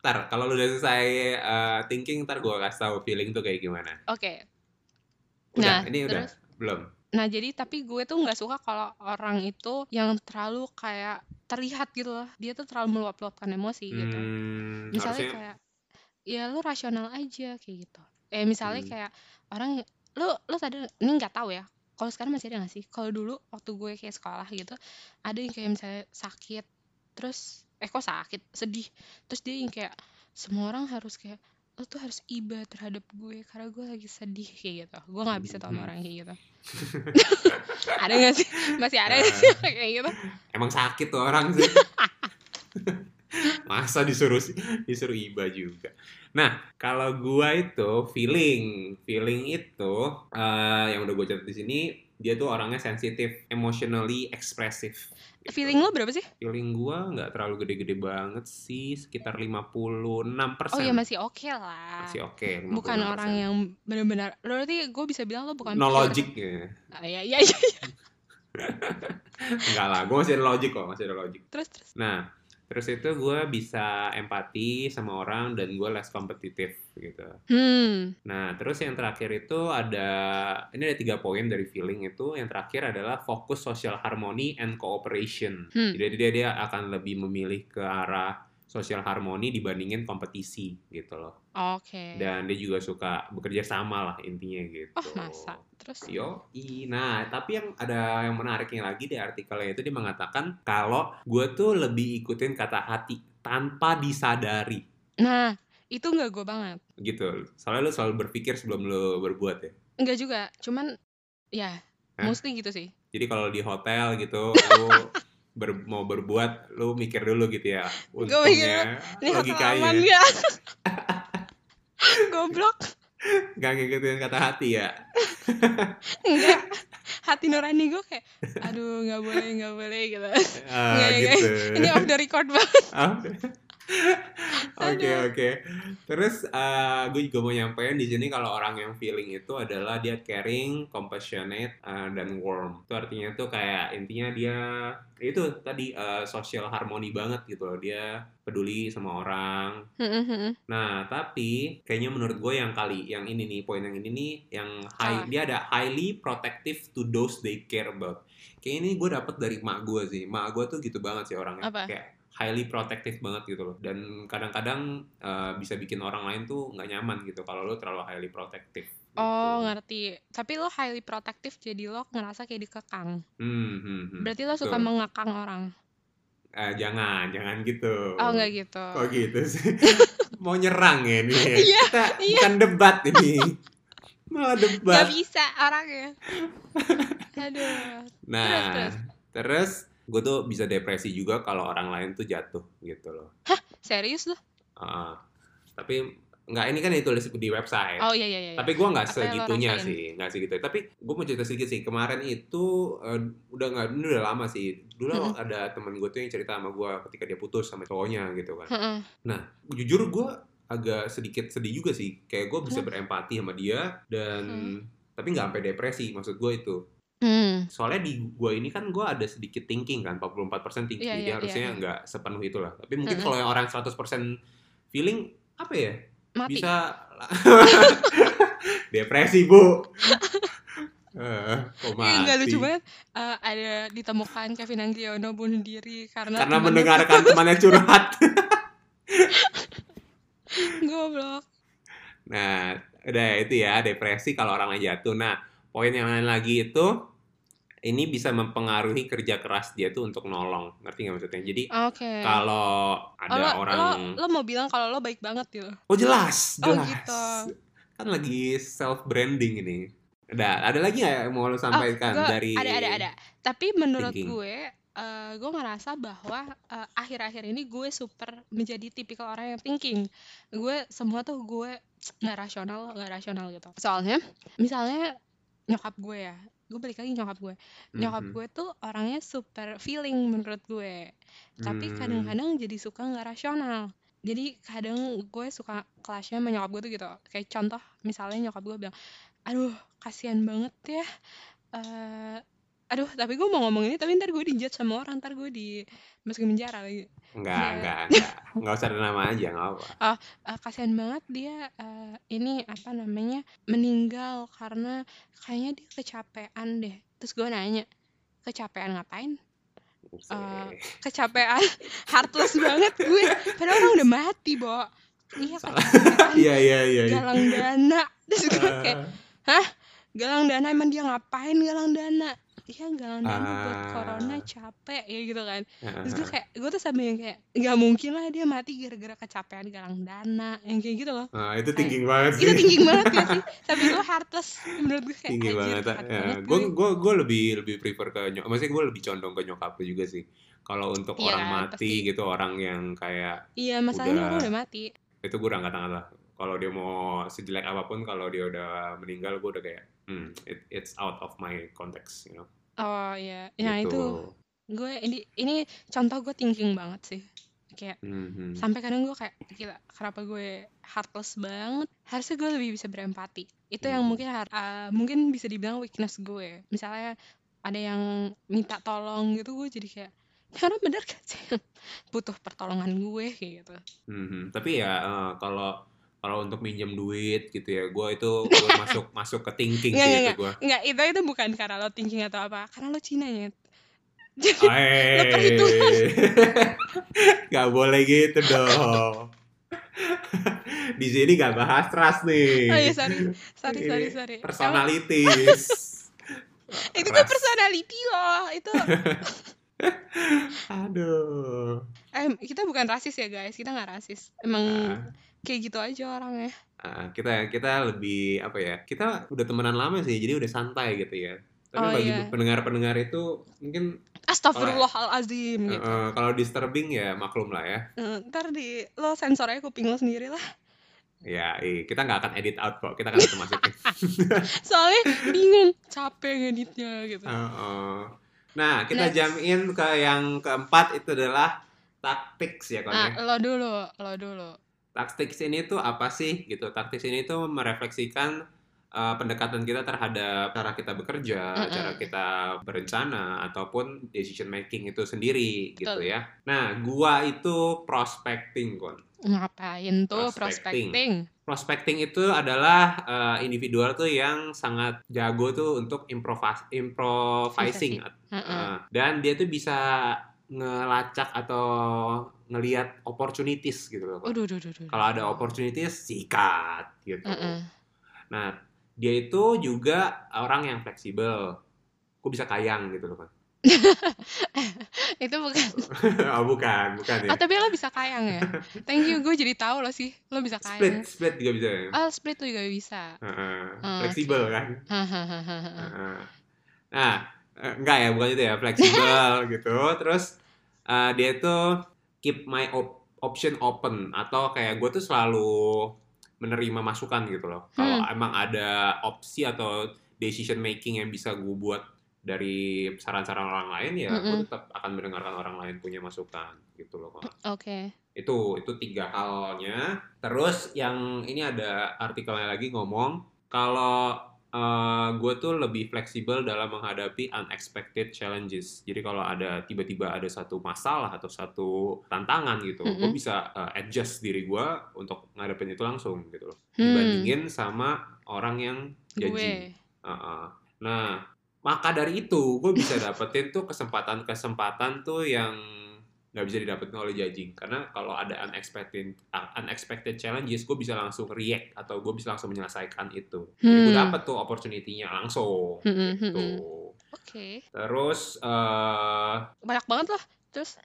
Ntar kalau lu udah selesai uh, thinking, ntar gue kasih tahu feeling tuh kayak gimana. oke Udah, Nah, ini udah terus? belum. Nah jadi tapi gue tuh nggak suka kalau orang itu yang terlalu kayak terlihat gitu loh. Dia tuh terlalu meluap-luapkan emosi gitu. Hmm, Misalnya harusnya kayak ya lu rasional aja kayak gitu. Eh misalnya Hmm. kayak orang lu lu tadi ini nggak tahu ya. Kalau sekarang masih ada gak sih? Kalau dulu waktu gue kayak sekolah gitu, ada yang kayak misalnya sakit, terus eh kok sakit, sedih, terus dia yang kayak semua orang harus kayak lo tuh harus iba terhadap gue karena gue lagi sedih kayak gitu. Gue nggak bisa sama Hmm. orang kayak gitu. ada gak sih? Masih ada gak sih orang kayak gitu? emang sakit tuh orang sih. Masa disuruh disuruh iba juga. Nah, kalau gua itu feeling, feeling itu eh, yang udah gue catat di sini dia tuh orangnya sensitif, emotionally expressive. gitu. Feeling lo berapa sih? Feeling gua nggak terlalu gede-gede banget sih, sekitar 56%. Oh ya masih oke lah. Masih oke. Bukan 56%. orang yang benar-benar lo berarti gue bisa bilang lo bukan no pure. logic ya. Ah, ya, ya, ya. Enggak lah, gue masih ada logic kok, masih ada logic. Terus terus. Nah, terus itu gue bisa empati sama orang dan gue less kompetitif gitu. Hmm. Nah, terus yang terakhir itu ada, ini ada tiga poin dari feeling itu. Yang terakhir adalah fokus social harmony and cooperation. Hmm. Jadi dia dia akan lebih memilih ke arah social harmony dibandingin kompetisi gitu loh. Oke. Dan dia juga suka bekerja sama lah intinya gitu. Oh masa. Terus. Yo, nah tapi yang ada yang menariknya lagi di artikelnya itu dia mengatakan kalau gue tuh lebih ikutin kata hati tanpa disadari Nah itu nggak gue banget. gitu. Soalnya lu selalu berpikir sebelum lu berbuat ya. Enggak juga. Cuman ya Hah? mostly gitu sih. Jadi kalau di hotel gitu, lu ber- mau berbuat, lu mikir dulu gitu ya. Untungnya, Ini hotel logikanya, ya. Goblok. gak ngikutin kata hati ya. Enggak. Hati nurani gue kayak, aduh nggak boleh nggak boleh gitu. Nggak, nggak. gitu. Ini off the record banget. Ah. Oke oke. Terus gue juga mau nyampein di sini kalau orang yang feeling itu adalah dia caring, compassionate, uh, dan warm. Itu artinya tuh kayak intinya dia itu tadi uh, social harmony banget gitu loh. Dia peduli sama orang. Hmm, hmm, hmm. Nah tapi kayaknya menurut gue yang kali yang ini nih poin yang ini nih yang high, Apa? dia ada highly protective to those they care about. Kayak ini gue dapet dari mak gue sih. Mak gue tuh gitu banget sih orangnya. Apa? Kayak highly protective banget gitu loh dan kadang-kadang uh, bisa bikin orang lain tuh nggak nyaman gitu kalau lo terlalu highly protective gitu. Oh ngerti. Tapi lo highly protective jadi lo ngerasa kayak dikekang. hmm, hmm, hmm. Berarti lo suka Betul. mengekang orang. Eh, jangan jangan gitu Oh nggak gitu. kok gitu sih mau nyerang ya nih ya? Iya, kita iya. bukan debat ini malah debat bisa orangnya. Aduh. nah terus. terus gue tuh bisa depresi juga kalau orang lain tuh jatuh gitu loh Serius lo? Ah, tapi nggak ini kan ditulis di website Oh iya iya iya. Tapi gue nggak segitunya sih, nggak segitu. Tapi gue mau cerita sedikit sih. Kemarin itu eh, udah nggak, ini udah lama sih. Dulu Mm-mm. ada temen gue tuh yang cerita sama gue ketika dia putus sama cowoknya gitu kan. Heeh. Jujur gue agak sedikit sedih juga sih. Kayak gue bisa berempati sama dia dan Hmm. tapi nggak sampai depresi maksud gue itu Hmm. soalnya di gue ini kan gue ada sedikit thinking kan 44% thinking Iya, jadi iya, harusnya iya. nggak sepenuh itulah tapi mungkin Mm-mm. kalau yang orang 100% feeling apa ya Mati. bisa depresi bu Eh, kok Iya, lucu banget. Eh, ada ditemukan Kevin Anggiono bunuh diri karena karena temannya- mendengarkan temannya curhat goblok. Nah, udah itu ya depresi kalau orang lagi jatuh. Nah, poin yang lain lagi itu ini bisa mempengaruhi kerja keras dia tuh untuk nolong. Ngerti nggak maksudnya? Jadi Oke. kalau Oh, ada lo, orang lo, lo mau bilang kalau lo baik banget gitu. Oh, jelas, Oh, jelas. gitu. Kan lagi self branding ini. Udah, ada lagi nggak yang mau lo sampaikan Gua- dari ada ada ada. Tapi menurut thinking. gue eh, gue ngerasa bahwa eh, akhir-akhir ini gue super menjadi tipikal orang yang thinking. Gue semua tuh gue nggak rasional, nggak rasional gitu. Soalnya misalnya nyokap gue ya, gue balik lagi nyokap gue. Nyokap Mhm. gue tuh orangnya super feeling menurut gue. Tapi Hmm. kadang-kadang jadi suka nggak rasional. Jadi kadang gue suka clashnya sama nyokap gue tuh gitu. Kayak contoh misalnya nyokap gue bilang, aduh kasihan banget ya. eh aduh tapi gue mau ngomong ini tapi ntar gue dijudge sama orang ntar gue di masukin penjara lagi Enggak, Iya. enggak, enggak. Enggak usah ada nama aja, enggak apa. Eh, kasihan banget dia eh, ini apa namanya meninggal karena kayaknya dia kecapean deh terus gue nanya kecapean ngapain Buset. kecapean heartless banget gue padahal orang udah mati bo iya kecapean Iya, iya, iya. galang dana terus gue kayak Ah. galang dana emang dia ngapain galang dana iya galang dana buat Ah. corona capek ya gitu kan Ah, terus gue kayak gue tuh sambil yang kayak nggak mungkin lah dia mati gara-gara kecapean galang dana yang kayak gitu loh ah, itu thinking banget sih. itu thinking banget gak sih tapi gue heartless menurut gue kayak tinggi banget. Ya, gue gue. gue lebih lebih prefer ke nyokap. Maksudnya gue lebih condong ke nyokap lu juga sih. Kalau untuk Iya orang kan, mati pasti. gitu, orang yang kayak iya masalahnya udah- orang udah mati itu gue udah angkat tangan lah. Kalau dia mau sejelek apa pun, kalau dia udah meninggal, gue udah kayak, hmm, it- it's out of my context, you know. Oh iya nah Gitu. itu gue ini ini contoh gue thinking banget sih kayak Mhm. sampai kadang gue kayak gila kenapa gue heartless banget harusnya gue lebih bisa berempati itu yang Hmm. mungkin ah, mungkin bisa dibilang weakness gue misalnya ada yang minta tolong gitu gue jadi kayak karena bener gak sih butuh pertolongan gue kayak gitu Mhm. Tapi ya eh, kalau kalau untuk minjem duit gitu ya, gue itu gue masuk masuk ke thinking Nggak, sih nggak, itu gue. Enggak, itu itu bukan karena lo thinking atau apa karena lo Cina ya jadi Lo perhitungan. Gak boleh gitu dong. Di sini gak bahas trust nih. oh iya sorry sorry sorry sorry Emang Personalities. itu tuh Trust. personality loh itu Aduh. eh kita bukan rasis ya guys kita nggak rasis emang Ah, kayak gitu aja orangnya ah, kita kita lebih apa ya? Kita udah temenan lama sih, jadi udah santai gitu ya. Tapi Oh, bagi iya. pendengar-pendengar itu mungkin Astagfirullahalazim gitu. eh, kalau disturbing ya maklum lah ya. Eh, ntar di lo sensor aja kuping lo sendiri lah. Ya, eh, kita nggak akan edit out kok. Kita akan tetap masukin. Soalnya bingung, capek ngeditnya gitu. Heeh. Nah, kita Next. jump in ke yang keempat itu adalah tactics ya, Kon Ah, ya. lo dulu, lo dulu. Tactics ini tuh apa sih gitu? Tactics ini tuh merefleksikan uh, pendekatan kita terhadap cara kita bekerja, Mm-mm. cara kita berencana ataupun decision making itu sendiri gitu Betul. ya. Nah, gua itu prospecting, Kon. Ngapain tuh Prospecting. prospecting? Prospecting itu adalah uh, individual tuh yang sangat jago tuh untuk improvis improvising. Uh, dan dia tuh bisa ngelacak atau ngelihat opportunities gitu loh. Kalau ada opportunities sikat gitu. Heeh. Nah, dia itu juga orang yang fleksibel. Gue bisa kayang gitu loh, Pak. Itu bukan. oh, bukan, bukan ya. Oh, tapi lo bisa kayang ya? Thank you, gue jadi tahu lo sih. Lo bisa Split, kayang. split juga bisa ya. Oh, split tuh juga bisa. Heeh, Oh, fleksibel kan. Hahaha. Heeh. Nah, eh, enggak ya, bukan itu ya, fleksibel gitu. Terus eh, dia tuh keep my op- option open atau kayak gue tuh selalu menerima masukan gitu loh. Kalau Hmm. emang ada opsi atau decision making yang bisa gue buat dari saran-saran orang lain ya, gue Mm-mm. tetap akan mendengarkan orang lain punya masukan gitu loh. Oke. Itu itu tiga halnya. Terus yang ini ada artikelnya lagi ngomong kalau gue tuh lebih fleksibel dalam menghadapi unexpected challenges. Jadi kalau ada tiba-tiba ada satu masalah atau satu tantangan gitu, gue Mm-mm. bisa uh, adjust diri gue untuk ngadepin itu langsung gitu loh. Hmm. Dibandingin sama orang yang judging. gue Uh-uh. Nah, maka dari itu gue bisa dapetin tuh kesempatan-kesempatan tuh yang nggak bisa didapetin oleh judging. Karena kalau ada unexpected uh, unexpected challenges gue bisa langsung react atau gue bisa langsung menyelesaikan itu. Jadi gue Hmm. dapet tuh opportunity-nya langsung Mm-mm, gitu. mm-mm. oke. Terus eh banyak banget loh terus?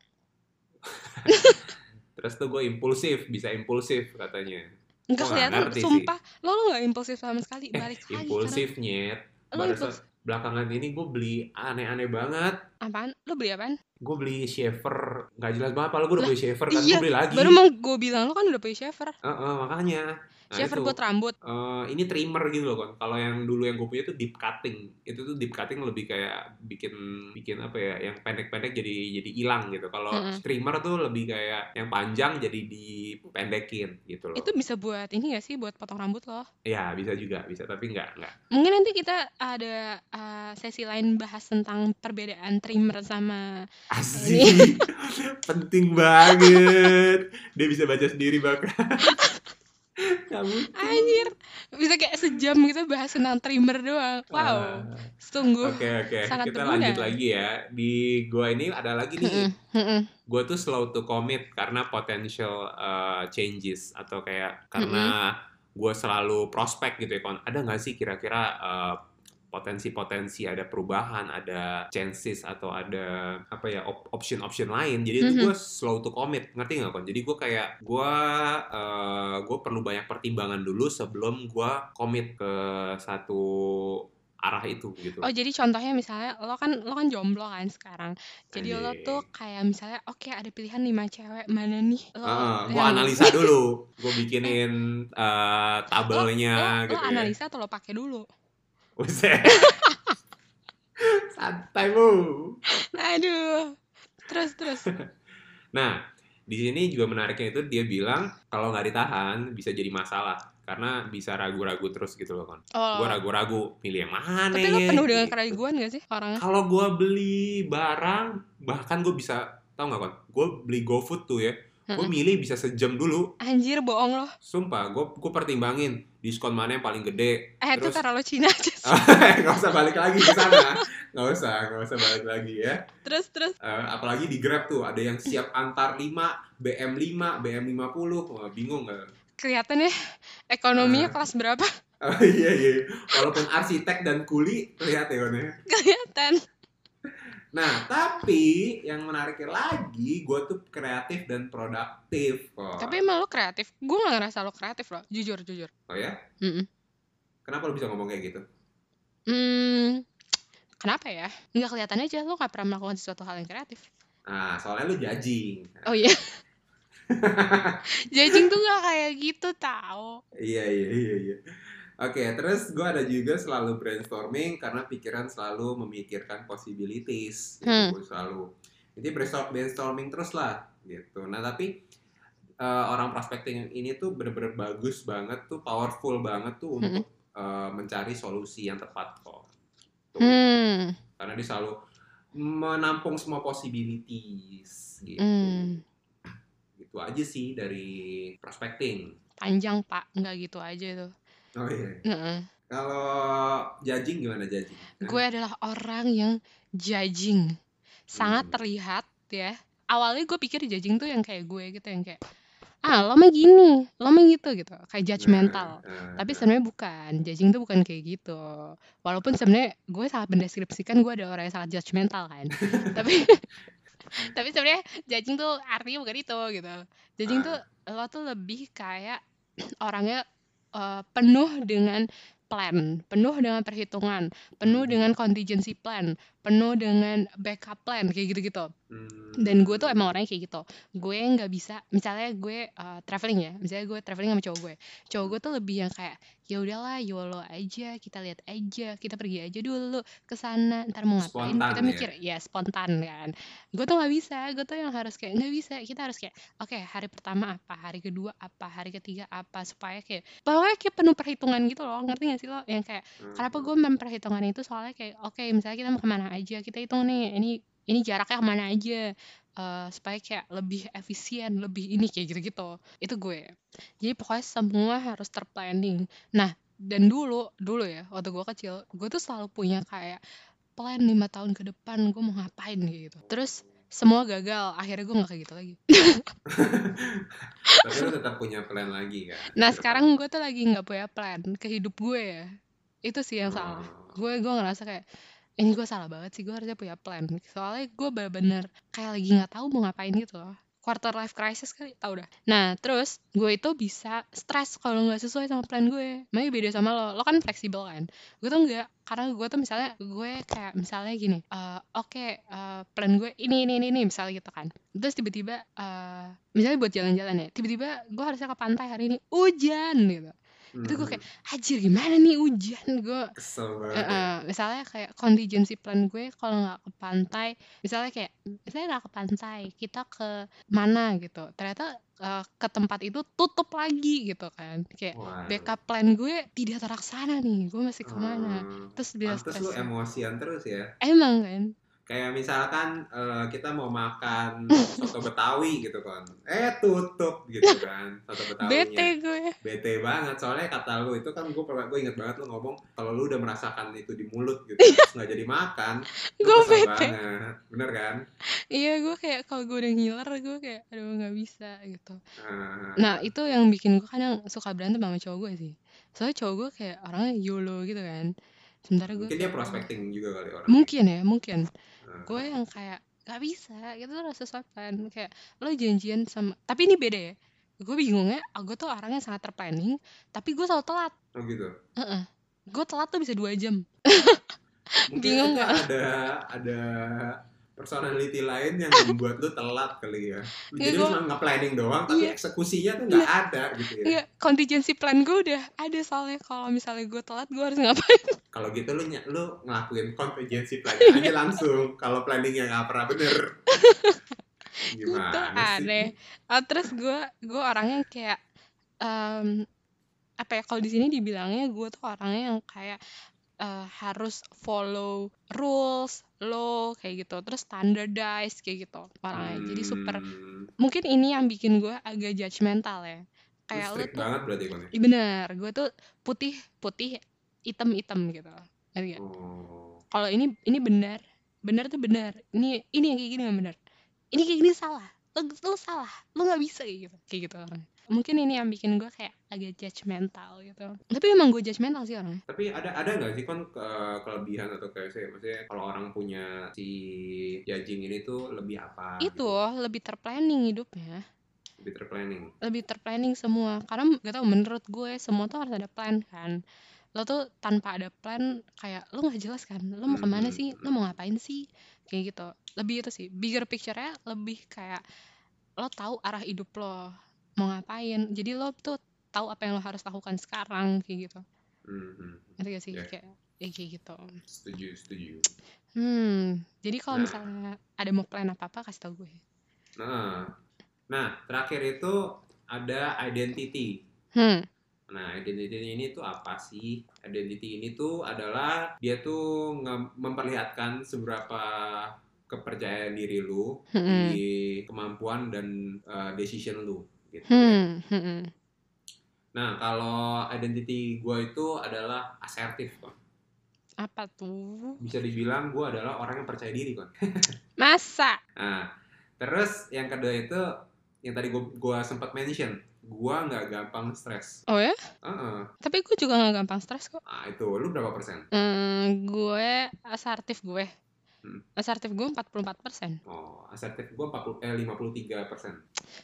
Terus tuh gue impulsif bisa impulsif katanya. Nggak Gua nggak kelihatan ngerti sih. sumpah. Lo lo nggak impulsif sama sekali. Eh balik lagi impulsif karena impuls belakangan ini gue beli aneh-aneh banget. Apaan? Lo beli apaan? Gue beli shaver. Nggak jelas banget padahal gue udah beli shaver kan? iya, gue beli lagi. Baru mau gue bilang lo kan udah punya shaver. Heeh, makanya nah, shaver itu. buat rambut? Eh, ini trimmer gitu loh kan kalau yang dulu yang gue punya tuh deep cutting. Itu tuh deep cutting lebih kayak bikin bikin apa ya yang pendek-pendek jadi jadi hilang gitu. Kalau Mm-mm. trimmer tuh lebih kayak yang panjang jadi dipendekin gitu loh. Itu bisa buat ini gak sih buat potong rambut lo ya bisa juga bisa tapi nggak nggak. Mungkin nanti kita ada uh, sesi lain bahas tentang perbedaan trimmer sama asik. penting banget. Dia bisa baca sendiri bahkan kamu anjir bisa kayak sejam gitu bahas tentang trimmer doang wow Ah. sungguh Oke oke, sangat kita berguna. lanjut lagi ya. Di gua ini ada lagi nih. Mm-mm. Gua tuh slow to commit karena potential uh, changes atau kayak karena gua selalu prospek gitu ya. Kon. Ada nggak sih kira-kira uh, potensi-potensi ada perubahan, ada chances atau ada apa ya op- option-option lain. Jadi itu Mhm. gue slow to commit, ngerti nggak kon? Jadi gue kayak gue uh, gue perlu banyak pertimbangan dulu sebelum gue commit ke satu arah itu gitu. Oh jadi contohnya misalnya lo kan lo kan jomblo kan sekarang. Jadi lo tuh kayak misalnya oke ada pilihan lima cewek mana nih lo gue yang- analisa dulu, gue bikinin uh, tabelnya lo, gitu lo ya. analisa atau lo pakai dulu? Buset. Santai bu. Aduh. Terus terus. Nah, di sini juga menariknya itu dia bilang kalau nggak ditahan bisa jadi masalah karena bisa ragu-ragu terus gitu loh kan. Oh. Gue ragu-ragu pilih yang mana Tapi lo penuh dengan gitu. keraguan gak sih orangnya? Kalau gue beli barang, bahkan gue bisa tau nggak kan? Gue beli GoFood tuh ya, gue milih bisa sejam dulu. Anjir bohong lo. Sumpah, gue gue pertimbangin diskon mana yang paling gede. Eh itu Terus- taruh lo Cina aja nggak usah balik lagi ke sana, nggak usah, nggak usah balik lagi ya. Terus terus. Eh, apalagi di Grab tuh ada yang siap antar 5, BM 5, BM 50. Wah, bingung nggak? Kelihatan ya ekonominya Ah. kelas berapa? Oh, iya iya. Walaupun arsitek dan kuli terlihat ya Kon, ya. Kelihatan. Nah, tapi yang menariknya lagi, gue tuh kreatif dan produktif kok. Tapi emang lo kreatif. Gue gak ngerasa lo kreatif lo. Jujur jujur. Oh ya? Mm-mm. Kenapa lo bisa ngomong kayak gitu? Hmm, kenapa ya? Nggak kelihatan aja lo gak pernah melakukan sesuatu hal yang kreatif. Nah, soalnya lu judging. Oh iya. Judging tuh gak kayak gitu tau. Iya, iya, iya, iya. Oke, terus gue ada juga selalu brainstorming karena pikiran selalu memikirkan possibilities. Gitu, Hmm. Selalu. Jadi brainstorm- brainstorming terus lah, gitu. Nah, tapi eh, orang prospecting ini tuh bener-bener bagus banget tuh, powerful banget tuh untuk eh, mencari solusi yang tepat kok. Tuh. Hmm. Karena dia selalu menampung semua possibilities, gitu. Hmm. Gitu aja sih dari prospecting. Panjang pak, nggak gitu aja tuh. Oh iya. Heeh. Kalau judging gimana judging? Gue adalah orang yang judging. Sangat Hmm. terlihat ya. Awalnya gue pikir judging tuh yang kayak gue gitu, yang kayak ah lo mah gini, lo mah gitu gitu, kayak judgmental. Nah, nah, Tapi nah. sebenarnya bukan, judging tuh bukan kayak gitu. Walaupun sebenarnya gue sangat mendeskripsikan gue ada orang yang sangat judgmental kan. tapi tapi sebenarnya judging tuh artinya bukan itu gitu. Judging Ah. tuh lo tuh lebih kayak orangnya eh, penuh dengan plan, penuh dengan perhitungan, penuh dengan contingency plan, penuh dengan backup plan kayak gitu-gitu. Hmm. dan gue tuh emang orangnya kayak gitu. Gue nggak bisa misalnya gue uh, traveling ya misalnya gue traveling sama cowok gue. Cowok gue tuh lebih yang kayak ya udahlah yolo aja kita lihat aja kita pergi aja dulu ke sana ntar mau ngapain? Spontan kita ya? mikir ya spontan kan. Gue tuh nggak bisa gue tuh yang harus kayak nggak bisa. Kita harus kayak oke hari pertama apa hari kedua apa hari ketiga apa supaya kayak pokoknya kayak penuh perhitungan gitu loh. Ngerti gak sih lo? Yang kayak Hmm. kenapa gue memperhitungkan itu? Soalnya kayak oke misalnya kita mau ke mana aja kita hitung nih ini ini jaraknya ke mana aja eh, supaya kayak lebih efisien lebih ini kayak gitu-gitu. Itu gue. Jadi pokoknya semua harus terplanning. Nah dan dulu dulu ya waktu gue kecil gue tuh selalu punya kayak plan lima tahun ke depan gue mau ngapain gitu. Terus semua gagal akhirnya gue nggak kayak gitu lagi. Tapi lu tetap punya plan lagi kan? nah sekarang gue tuh lagi nggak punya plan ke hidup gue ya. Itu sih yang salah. Oh. gue gue ngerasa kayak ini gue salah banget sih gue harusnya punya plan. Soalnya gue bener-bener kayak lagi nggak tahu mau ngapain gitu loh. Quarter life crisis kali tau dah. Nah terus gue itu bisa stres kalau nggak sesuai sama plan gue. Makanya beda sama lo. Lo kan fleksibel kan? Gue tuh enggak karena gue tuh misalnya gue kayak misalnya gini eh, oke eh, plan gue ini ini ini ini misalnya gitu kan. Terus tiba-tiba eh, misalnya buat jalan-jalan ya tiba-tiba gue harusnya ke pantai hari ini hujan gitu itu gue kayak Anjir gimana nih hujan gue ya. eh, misalnya kayak contingency plan gue kalau nggak ke pantai misalnya kayak misalnya nggak ke pantai kita ke mana gitu ternyata eh, ke tempat itu tutup lagi gitu kan kayak Waduh. backup plan gue tidak terlaksana nih gue masih ke mana Hmm. terus dia Pantes lu emosian terus ya. emang kan Kayak misalkan eh, kita mau makan soto Betawi gitu kan. Eh tutup gitu kan. Soto Betawinya. bete gue Bete banget. Soalnya kata lu itu kan gue gue inget banget lu ngomong kalau lu udah merasakan itu di mulut gitu. terus nggak jadi makan. Gue bete. banget. Bener kan? iya gue kayak kalau gue udah ngiler gue kayak aduh nggak bisa gitu Nah, Nah itu yang bikin gue kadang suka berantem sama cowok gue sih Soalnya cowok gue kayak orangnya YOLO gitu kan Sementara gue mungkin dia prospecting juga kali orang. Mungkin ya mungkin Gue yang kayak gak bisa gitu tuh rasa plan Kayak lo janjian sama Tapi ini beda ya Gue bingungnya ah, gue tuh orangnya sangat terplanning Tapi gue selalu telat Oh gitu. Heeh. Gue telat tuh bisa dua jam Bingung nggak? ada ada personality lain yang membuat lu telat kali ya. Iya, Jadi lu gua- cuma nge-planning doang, tapi Iya. eksekusinya tuh nggak ada gitu ya. Enggak, contingency plan gue udah ada soalnya kalau misalnya gue telat gue harus ngapain Kalau gitu lu lu ngelakuin contingency plan aja langsung. Kalau planningnya nggak pernah bener. itu Gimana sih? aneh Ah, terus gue gue orangnya kayak em, apa ya kalau di sini dibilangnya gue tuh orangnya yang kayak eh, harus follow rules law kayak gitu. Terus standardized kayak gitu. Orangnya jadi super Hmm, mungkin ini yang bikin gue agak judgmental ya. Kayak lu strict tuh banget berarti kan ya? Ih, bener. Gue tuh putih putih hitam hitam gitu. Ngerti nggak? Oh. kalau ini ini benar benar tuh benar ini ini yang kayak gini yang benar ini kayak gini salah. Lu, lu salah. Lu nggak bisa kayak gitu. Kayak gitu. orang mungkin ini yang bikin gue kayak agak judgmental gitu. Tapi emang gue judgmental sih orangnya. Tapi ada ada nggak sih kan ke- kelebihan atau kayak saya maksudnya kalau orang punya si judging ini tuh lebih apa? itu gitu? lebih terplanning hidupnya. Lebih terplanning. lebih terplanning semua. Karena gak tau menurut gue semua tuh harus ada plan kan. Lo tuh tanpa ada plan kayak lo nggak jelas kan. Lo mau ke mana Hmm. sih? lo mau ngapain sih? Kayak gitu. Lebih itu sih. Bigger picture-nya lebih kayak lo tahu arah hidup lo mau ngapain jadi lo tuh tahu apa yang lo harus lakukan sekarang kayak gitu Hmm, hmm. ngerti gak sih Ya. kayak ya kayak gitu Setuju, setuju. hmm jadi kalau Nah. misalnya ada mau plan apa apa kasih tau gue Nah, nah terakhir itu ada identity. hmm Nah, identity ini tuh apa sih? Identity ini tuh adalah dia tuh memperlihatkan seberapa kepercayaan diri lu Hmm. di kemampuan dan uh, decision lu gitu. hmm hmm, hmm. Nah, kalau identity gua itu adalah asertif, kan. apa tuh Bisa dibilang gua adalah orang yang percaya diri, kan. masa Nah, terus yang kedua itu yang tadi gua, gua sempat mention, gua nggak gampang stres. oh ya Heeh. Tapi gue juga gak gampang stres kok. Nah, itu lu berapa persen? Hmm, gue asertif gue. Hmm. Asertif gue 44%. Oh, asertif gua 40 eh 53 persen.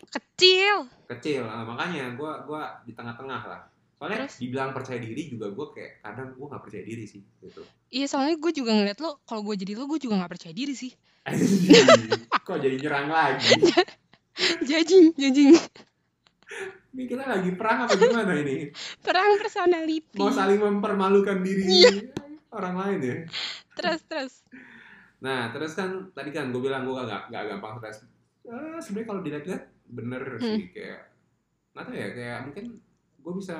Kecil. Kecil, nah, makanya gua gua di tengah-tengah lah. Soalnya Terus? dibilang percaya diri juga gue kayak kadang gue nggak percaya diri sih gitu. Iya soalnya gue juga ngeliat lo kalau gue jadi lo gue juga nggak percaya diri sih. Kok jadi nyerang lagi? Jajing, jajing. Ini kita lagi perang apa gimana ini? Perang personality. Mau saling mempermalukan diri Iya. orang lain ya? Terus terus. Nah, terus kan tadi kan gue bilang gue gak, gak gampang stres. Eh, Sebenarnya kalau dilihat-lihat bener Hmm. sih kayak nggak tahu ya kayak mungkin gue bisa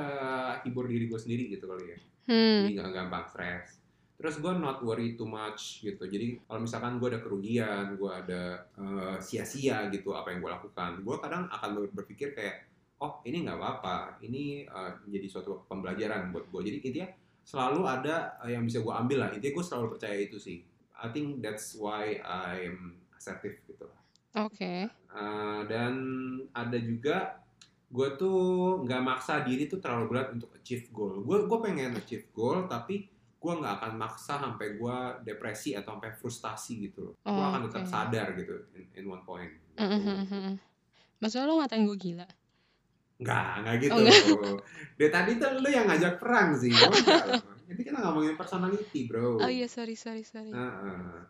hibur diri gue sendiri gitu kali ya. Hmm. Jadi gak gampang stres. Terus gue not worry too much gitu. Jadi kalau misalkan gue ada kerugian, gue ada eh, sia-sia gitu apa yang gue lakukan, gue kadang akan ber- berpikir kayak, oh ini nggak apa-apa, ini eh, jadi suatu pembelajaran buat gue. Jadi intinya selalu ada eh, yang bisa gue ambil lah. Intinya gue selalu percaya itu sih. I think that's why I'm assertive gitu lah. Oke. Uh, dan ada juga gue tuh nggak maksa diri tuh terlalu berat untuk achieve goal. Gue gue pengen achieve goal tapi gue nggak akan maksa sampai gue depresi atau sampai frustasi gitu loh. Gue Oh, akan tetap oke. sadar gitu in, in one point. Gitu. Mm, mm, mm, mm. Maksudnya lo ngatain gue gila? Nggak, nggak gitu. Oh, Dari tadi tuh lu yang ngajak perang sih. Jadi kita ngomongin personality bro. Oh iya sorry sorry sorry. Heeh.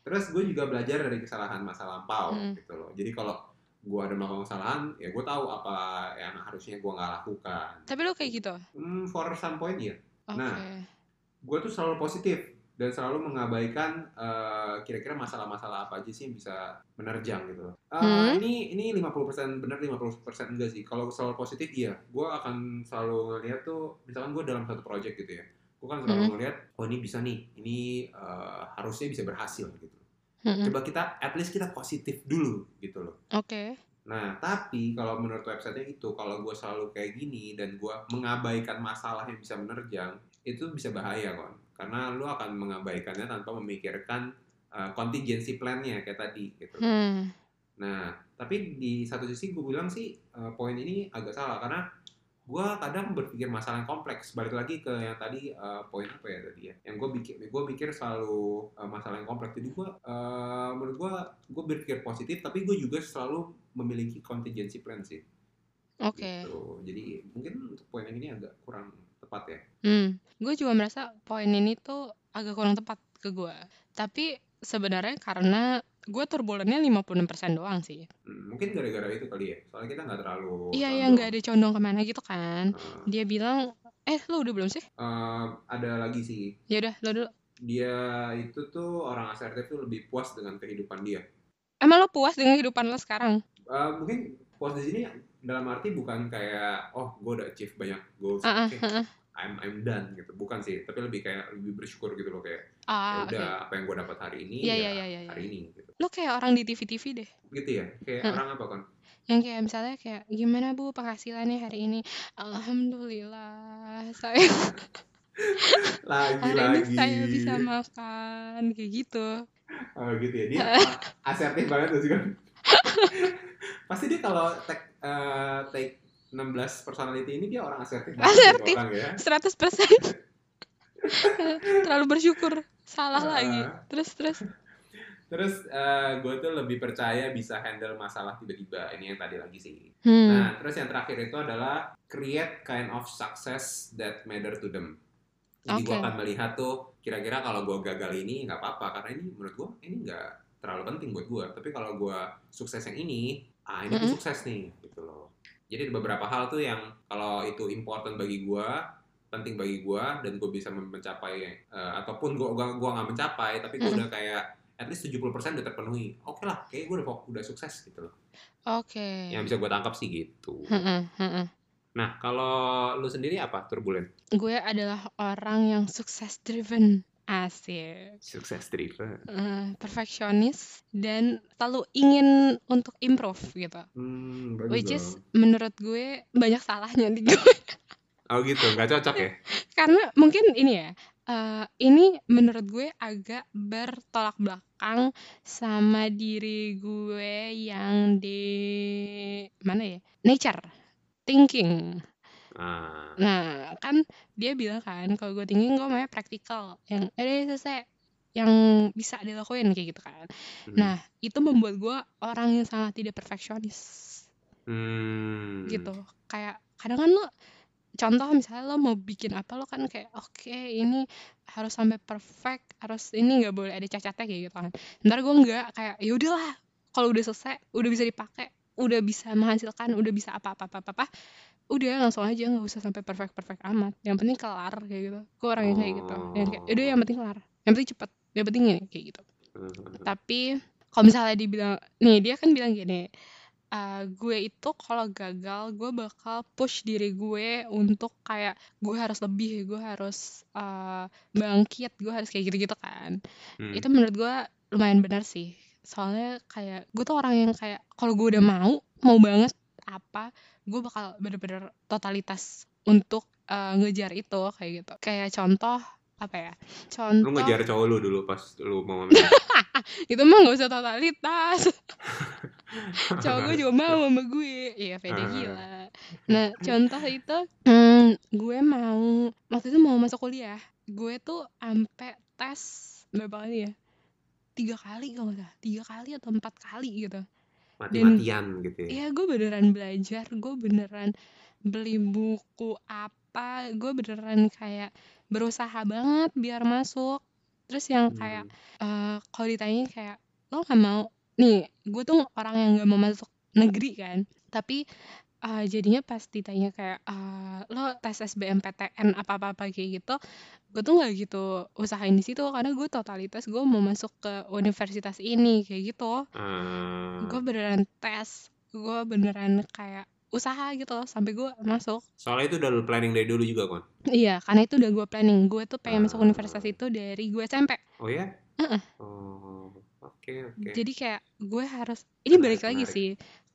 Terus gue juga belajar dari kesalahan masa lampau Hmm. gitu loh. Jadi kalau gue ada melakukan kesalahan, ya gue tahu apa yang harusnya gue nggak lakukan. Tapi lo kayak gitu? Hmm, for some point ya. Oke. Nah. Gue tuh selalu positif dan selalu mengabaikan eh, kira-kira masalah-masalah apa aja sih yang bisa menerjang gitu loh. Eh, Hmm. Ini ini 50% benar 50% enggak sih. Kalau selalu positif iya, gue akan selalu ngeliat tuh misalkan gue dalam satu project gitu ya. Gue kan selalu Hmm. ngeliat, oh ini bisa nih, ini eh, harusnya bisa berhasil gitu. Mm, mm. Coba kita, at least kita positif dulu gitu loh. Oke. Nah, tapi kalau menurut websitenya itu, kalau gue selalu kayak gini dan gue mengabaikan masalah yang bisa menerjang, itu bisa bahaya kon. Karena lu akan mengabaikannya tanpa memikirkan uh, contingency plan-nya kayak tadi gitu. Hmm. Nah, tapi di satu sisi gue bilang sih uh, poin ini agak salah karena gue kadang berpikir masalah yang kompleks. Balik lagi ke yang tadi uh, poin apa ya tadi ya? Yang gue pikir, gue pikir selalu uh, masalah yang kompleks. Jadi gue, uh, menurut gue, gue berpikir positif, tapi gue juga selalu memiliki contingency plan sih. Oke. Gitu. Jadi mungkin untuk poin yang ini agak kurang tepat ya. Hmm. Gue juga merasa poin ini tuh agak kurang tepat ke gue. Tapi sebenarnya karena gue turbulennya 56% doang sih. Hmm, mungkin gara-gara itu kali ya. Soalnya kita nggak terlalu. Iya, iya nggak ada condong ke mana gitu kan. Uh, Dia bilang, eh lo udah belum sih? uh, ada lagi sih. Ya udah, lo dulu. Dia itu tuh orang asertif tuh lebih puas dengan kehidupan dia. Emang lo puas dengan kehidupan lo sekarang? Uh, mungkin puas di sini dalam arti bukan kayak oh gue udah achieve banyak goals, Ah, ah, oke, ah, ah. I'm I'm done gitu. Bukan sih, tapi lebih kayak lebih bersyukur gitu loh kayak ya Ah, oke. udah apa yang gue dapat hari ini Iya, ya iya, iya, iya, hari ini gitu. Lo kayak orang di TV-TV deh. Gitu ya, kayak Hmm. orang apa kan? Yang kayak misalnya kayak gimana bu penghasilannya hari ini? Alhamdulillah saya hari ini Lagi-lagi. saya bisa makan kayak gitu. Oh gitu ya, dia asertif banget tuh sih kan. Pasti dia kalau take, eh, take 16 personality ini dia orang asertif Asertif. orang ya. 100% terlalu bersyukur salah Ah. lagi terus terus Terus gue tuh lebih percaya bisa handle masalah tiba-tiba. Ini yang tadi lagi sih. hmm. Nah, terus yang terakhir itu adalah create kind of success that matter to them. Jadi gue Oke. akan melihat tuh kira-kira kalau gue gagal ini nggak apa-apa karena ini menurut gue ini nggak terlalu penting buat gue. Tapi kalau gue sukses yang ini, ah ini tuh Mm-mm. sukses nih gitu loh. Jadi ada beberapa hal tuh yang kalau itu important bagi gue, penting bagi gue dan gue bisa mencapai eh, ataupun gue gua, gua nggak mencapai tapi gue Mm-mm. udah kayak at least 70% udah terpenuhi. Oke lah, kayak gue udah udah sukses gitu loh. oke Yang bisa gue tangkap sih gitu. Mm-mm, mm-mm. Nah, kalau lu sendiri apa turbulen? gue adalah orang yang sukses driven asik Sukses driven. Eh, perfeksionis dan selalu ingin untuk improve gitu Hmm, bagus which dong. is menurut gue banyak salahnya di gue Oh gitu, nggak cocok ya? karena mungkin ini ya eh, ini menurut gue agak bertolak belakang sama diri gue yang di mana ya nature thinking Nah, nah kan dia bilang kan kalau gue thinking gue maunya praktikal. Yang ada selesai yang bisa dilakuin kayak gitu kan. Hmm. nah itu membuat gue orang yang sangat tidak perfeksionis. Hmm. gitu. Kayak kadang kan lo contoh misalnya lo mau bikin apa lo kan kayak oke ini harus sampai perfect harus ini nggak boleh ada cacatnya kayak gitu kan. Ntar gue nggak kayak ya udahlah kalau udah selesai udah bisa dipakai udah bisa menghasilkan udah bisa apa apa apa apa, apa udah langsung aja nggak usah sampai perfect perfect amat. Yang penting kelar kayak gitu. Gue orang yang kayak gitu? Yang kayak udah yang penting kelar. Yang penting cepet yang penting ini kayak gitu. Hmm. tapi kalau misalnya dibilang nih dia kan bilang gini "Eh, gue itu kalau gagal gue bakal push diri gue untuk kayak gue harus lebih gue harus eh, bangkit gue harus kayak gitu-gitu kan. Hmm. itu menurut gue lumayan benar sih. Soalnya kayak gue tuh orang yang kayak kalau gue udah mau mau banget apa gue bakal bener-bener totalitas untuk eh, ngejar itu kayak gitu. Kayak contoh apa ya Lu contoh ngejar cowok lu dulu pas lu mau itu mah gak usah totalitas. Cowok gue juga mau sama gue. Iya pede Ah. gila. Nah contoh itu hmm, gue mau waktu itu mau masuk kuliah gue tuh ampe tes berapa kali ya? Tiga kali kalau nggak salah. Tiga kali atau empat kali gitu Mati-matian gitu ya. Iya gue beneran belajar. Gue beneran beli buku apa. Gue beneran kayak berusaha banget biar masuk. Terus yang kayak Hmm. eh kalau ditanyain kayak lo nggak mau? Nih gue tuh orang yang nggak mau masuk negeri kan. Tapi eh, jadinya pas ditanya kayak eh, lo tes SBMPTN apa apa apa kayak gitu gue tuh nggak gitu usahain di situ karena gue totalitas gue mau masuk ke universitas ini kayak gitu Ah, gue beneran tes gue beneran kayak usaha gitu loh sampai gue masuk soalnya itu udah lu planning dari dulu juga kan? iya karena itu udah gue planning gue tuh pengen masuk Ah. universitas itu dari gue SMP Oh ya? Heeh. Oh, oke oke. jadi kayak gue harus ini Menarik, balik lagi menarik. sih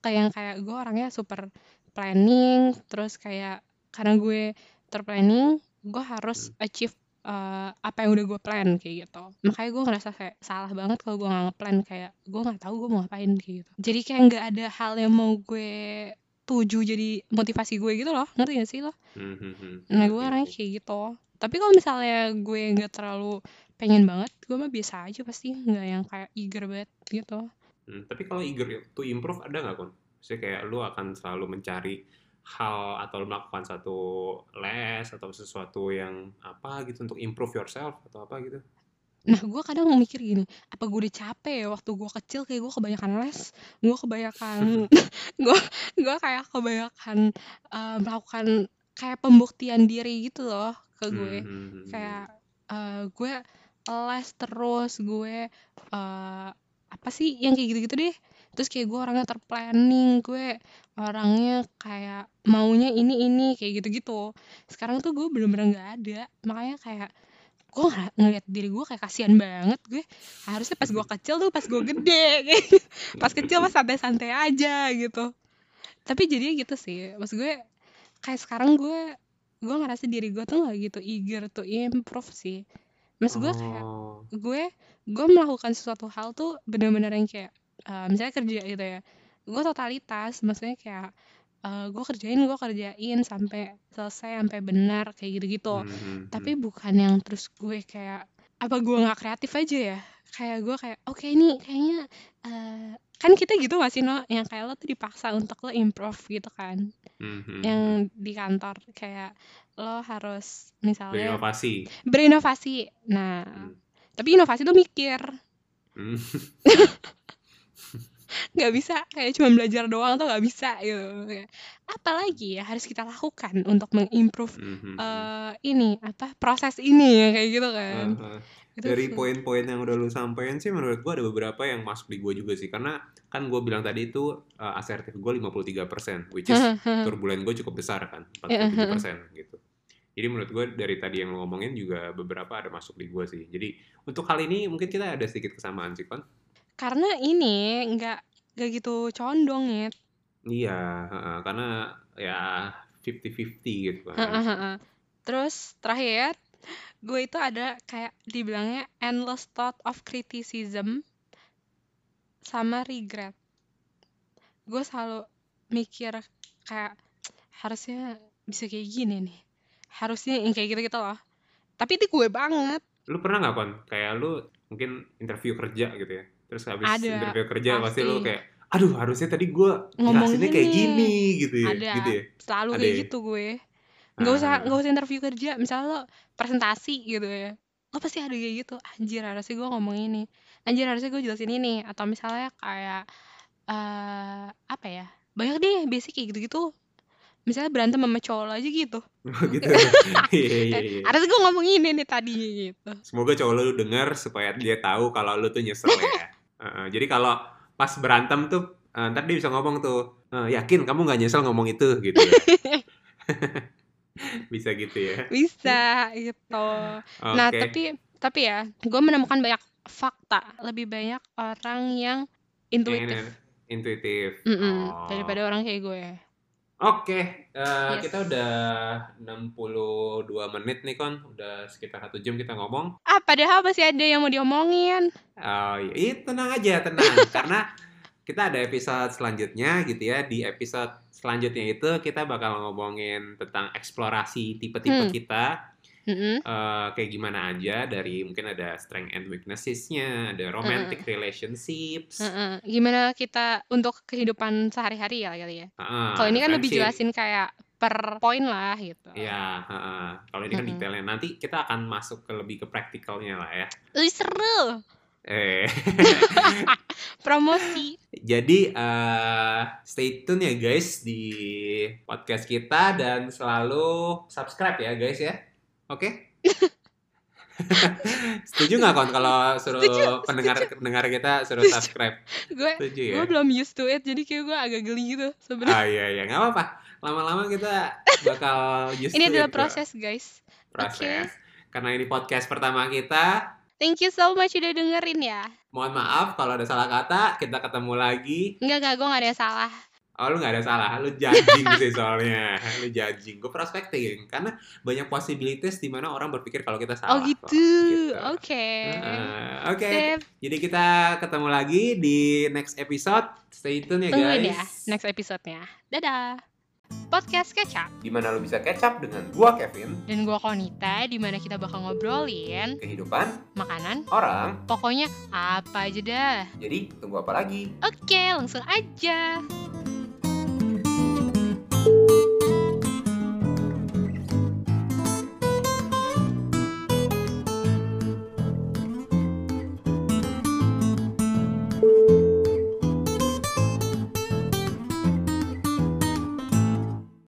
kayak yang kayak gue orangnya super planning terus kayak karena gue terplanning gue harus achieve eh, apa yang udah gue plan kayak gitu. Makanya gue ngerasa kayak salah banget kalau gue nggak ngeplan kayak gue nggak tahu gue mau ngapain kayak gitu. Jadi kayak nggak ada hal yang mau gue tuju jadi motivasi gue gitu loh ngerti gak sih lo? Hmm, hmm, hmm. nah gue Ngerti, orangnya ngerti. kayak gitu. Tapi kalau misalnya gue nggak terlalu pengen banget gue mah biasa aja pasti nggak yang kayak eager banget gitu Hmm, tapi kalau eager to improve ada nggak kon? Maksudnya kayak lu akan selalu mencari hal atau lu melakukan satu les atau sesuatu yang apa gitu untuk improve yourself atau apa gitu? Nah, gue kadang mikir gini, apa gue udah capek ya waktu gue kecil kayak gue kebanyakan les, gue kebanyakan, gue gue kayak kebanyakan eh, melakukan kayak pembuktian diri gitu loh ke gue, Hmm, hmm, hmm, kayak eh, gue les terus, gue eh, apa sih yang kayak gitu-gitu deh, terus kayak gue orangnya terplanning, gue orangnya kayak maunya ini ini kayak gitu-gitu. Sekarang tuh gue bener-bener nggak ada, makanya kayak gue ng- ngeliat diri gue kayak kasihan banget gue. Harusnya pas gue kecil tuh pas gue gede gitu. pas kecil pas santai-santai aja gitu. Tapi jadinya gitu sih. Maksud gue kayak sekarang gue gue ngerasa diri gue tuh nggak gitu eager to improve sih maksud gue kayak Oh, gue gue melakukan sesuatu hal tuh bener-bener yang kayak eh, misalnya kerja gitu ya gue totalitas maksudnya kayak eh, gue kerjain gue kerjain sampai selesai sampai benar kayak gitu-gitu. Hmm, hmm, tapi hmm. bukan yang terus gue kayak apa gue nggak kreatif aja ya? Kayak gue kayak oke ini kayaknya eh, kan kita gitu gak sih no yang kayak lo tuh dipaksa untuk lo improve gitu kan? Hmm, hmm, yang di kantor kayak lo harus misalnya Berinovasi. berinovasi nah Hmm. tapi inovasi tuh mikir Hmm. nggak bisa kayak cuma belajar doang tuh nggak bisa gitu apalagi ya harus kita lakukan untuk mengimprove Hmm, hmm, hmm. eh ini apa proses ini ya kayak gitu kan Uh, uh. Itu Dari poin-poin yang udah lu sampein sih menurut gua ada beberapa yang masuk di gua juga sih karena kan gua bilang tadi itu uh, asertif gua 53% which is turbulen gue cukup besar kan 47% gitu. Jadi menurut gue dari tadi yang lo ngomongin juga beberapa ada masuk di gue sih. Jadi untuk hal ini mungkin kita ada sedikit kesamaan sih kan. karena ini nggak nggak gitu condong ya Iya, karena ya 50-50 gitu kan. Terus terakhir gue itu ada kayak dibilangnya endless thought of criticism sama regret gue selalu mikir kayak harusnya bisa kayak gini nih harusnya yang kayak gitu gitu loh tapi itu gue banget Lu pernah nggak kon kayak lu mungkin interview kerja gitu ya. Terus habis Ada, interview kerja pasti lu pasti. kayak aduh harusnya tadi gue Ngomong jelasinnya kayak gini. gitu ya. ada Gitu ya. selalu Ada kayak ya? gitu gue nggak usah Ah. nggak usah interview kerja misalnya lo presentasi gitu ya lo pasti ada kayak gitu anjir harusnya gue ngomong ini anjir harusnya gue jelasin ini atau misalnya kayak eh apa ya banyak deh basic kayak gitu-gitu misalnya berantem sama cowok aja gitu gitu. Iya iya iya. harusnya gue ngomong ini nih tadi gitu Semoga cowok lu denger supaya dia tahu kalau lu tuh nyesel ya. Heeh, jadi kalau pas berantem tuh eh, ntar dia bisa ngomong tuh "Eh, yakin kamu nggak nyesel ngomong itu gitu ya. bisa gitu ya. bisa gitu nah Oke. tapi tapi ya gue menemukan banyak fakta lebih banyak orang yang intuitif intuitif. Mm-mm, Oh. daripada orang kayak gue Oke, eh, Yes. kita udah 62 menit nih kon, udah sekitar satu jam kita ngomong. ah padahal masih ada yang mau diomongin Oh iya, tenang aja, tenang. Karena kita ada episode selanjutnya gitu ya. Di episode selanjutnya itu kita bakal ngomongin tentang eksplorasi tipe-tipe Hmm. kita. Mm-mm. eh, kayak gimana aja dari mungkin ada strength and weaknesses-nya, ada romantic relationships. Mm-mm. gimana kita untuk kehidupan sehari-hari ya kali ya Heeh, kalau ini kan ada lebih jelasin kayak per poin lah gitu Iya, heeh. kalau ini kan Mm-mm. detailnya. Nanti kita akan masuk ke lebih ke praktikalnya lah ya. Ih, seru Eh, promosi jadi eh, stay tune ya guys di podcast kita dan selalu subscribe ya guys ya. Oke? Setuju nggak kon kalau suruh Setuju, pendengar pendengar kita suruh Setuju. subscribe? gue Setuju ya? gue belum used to it jadi kayak gue agak geli gitu sebenarnya Ah iya iya nggak apa-apa. Lama-lama kita bakal used ini to adalah it kok. proses guys Proses. Karena ini podcast pertama kita. thank you so much udah dengerin ya Mohon maaf kalau ada salah kata. Kita ketemu lagi. enggak enggak gue gak ada yang salah Oh lu gak ada salah, lu judging sih soalnya. Lu judging, gue prospecting. Karena banyak possibilities di mana orang berpikir kalau kita salah oh gitu. Gitu. oke. Oke, Sip. jadi kita ketemu lagi di next episode. Stay tune ya tungguin guys. ya next episode-nya. Dadah. Podcast kecap. Di mana lo bisa up dengan gua Kevin, dan gue Konita di mana kita bakal ngobrolin kehidupan, makanan. orang. pokoknya apa aja dah. Jadi tunggu apa lagi? oke langsung aja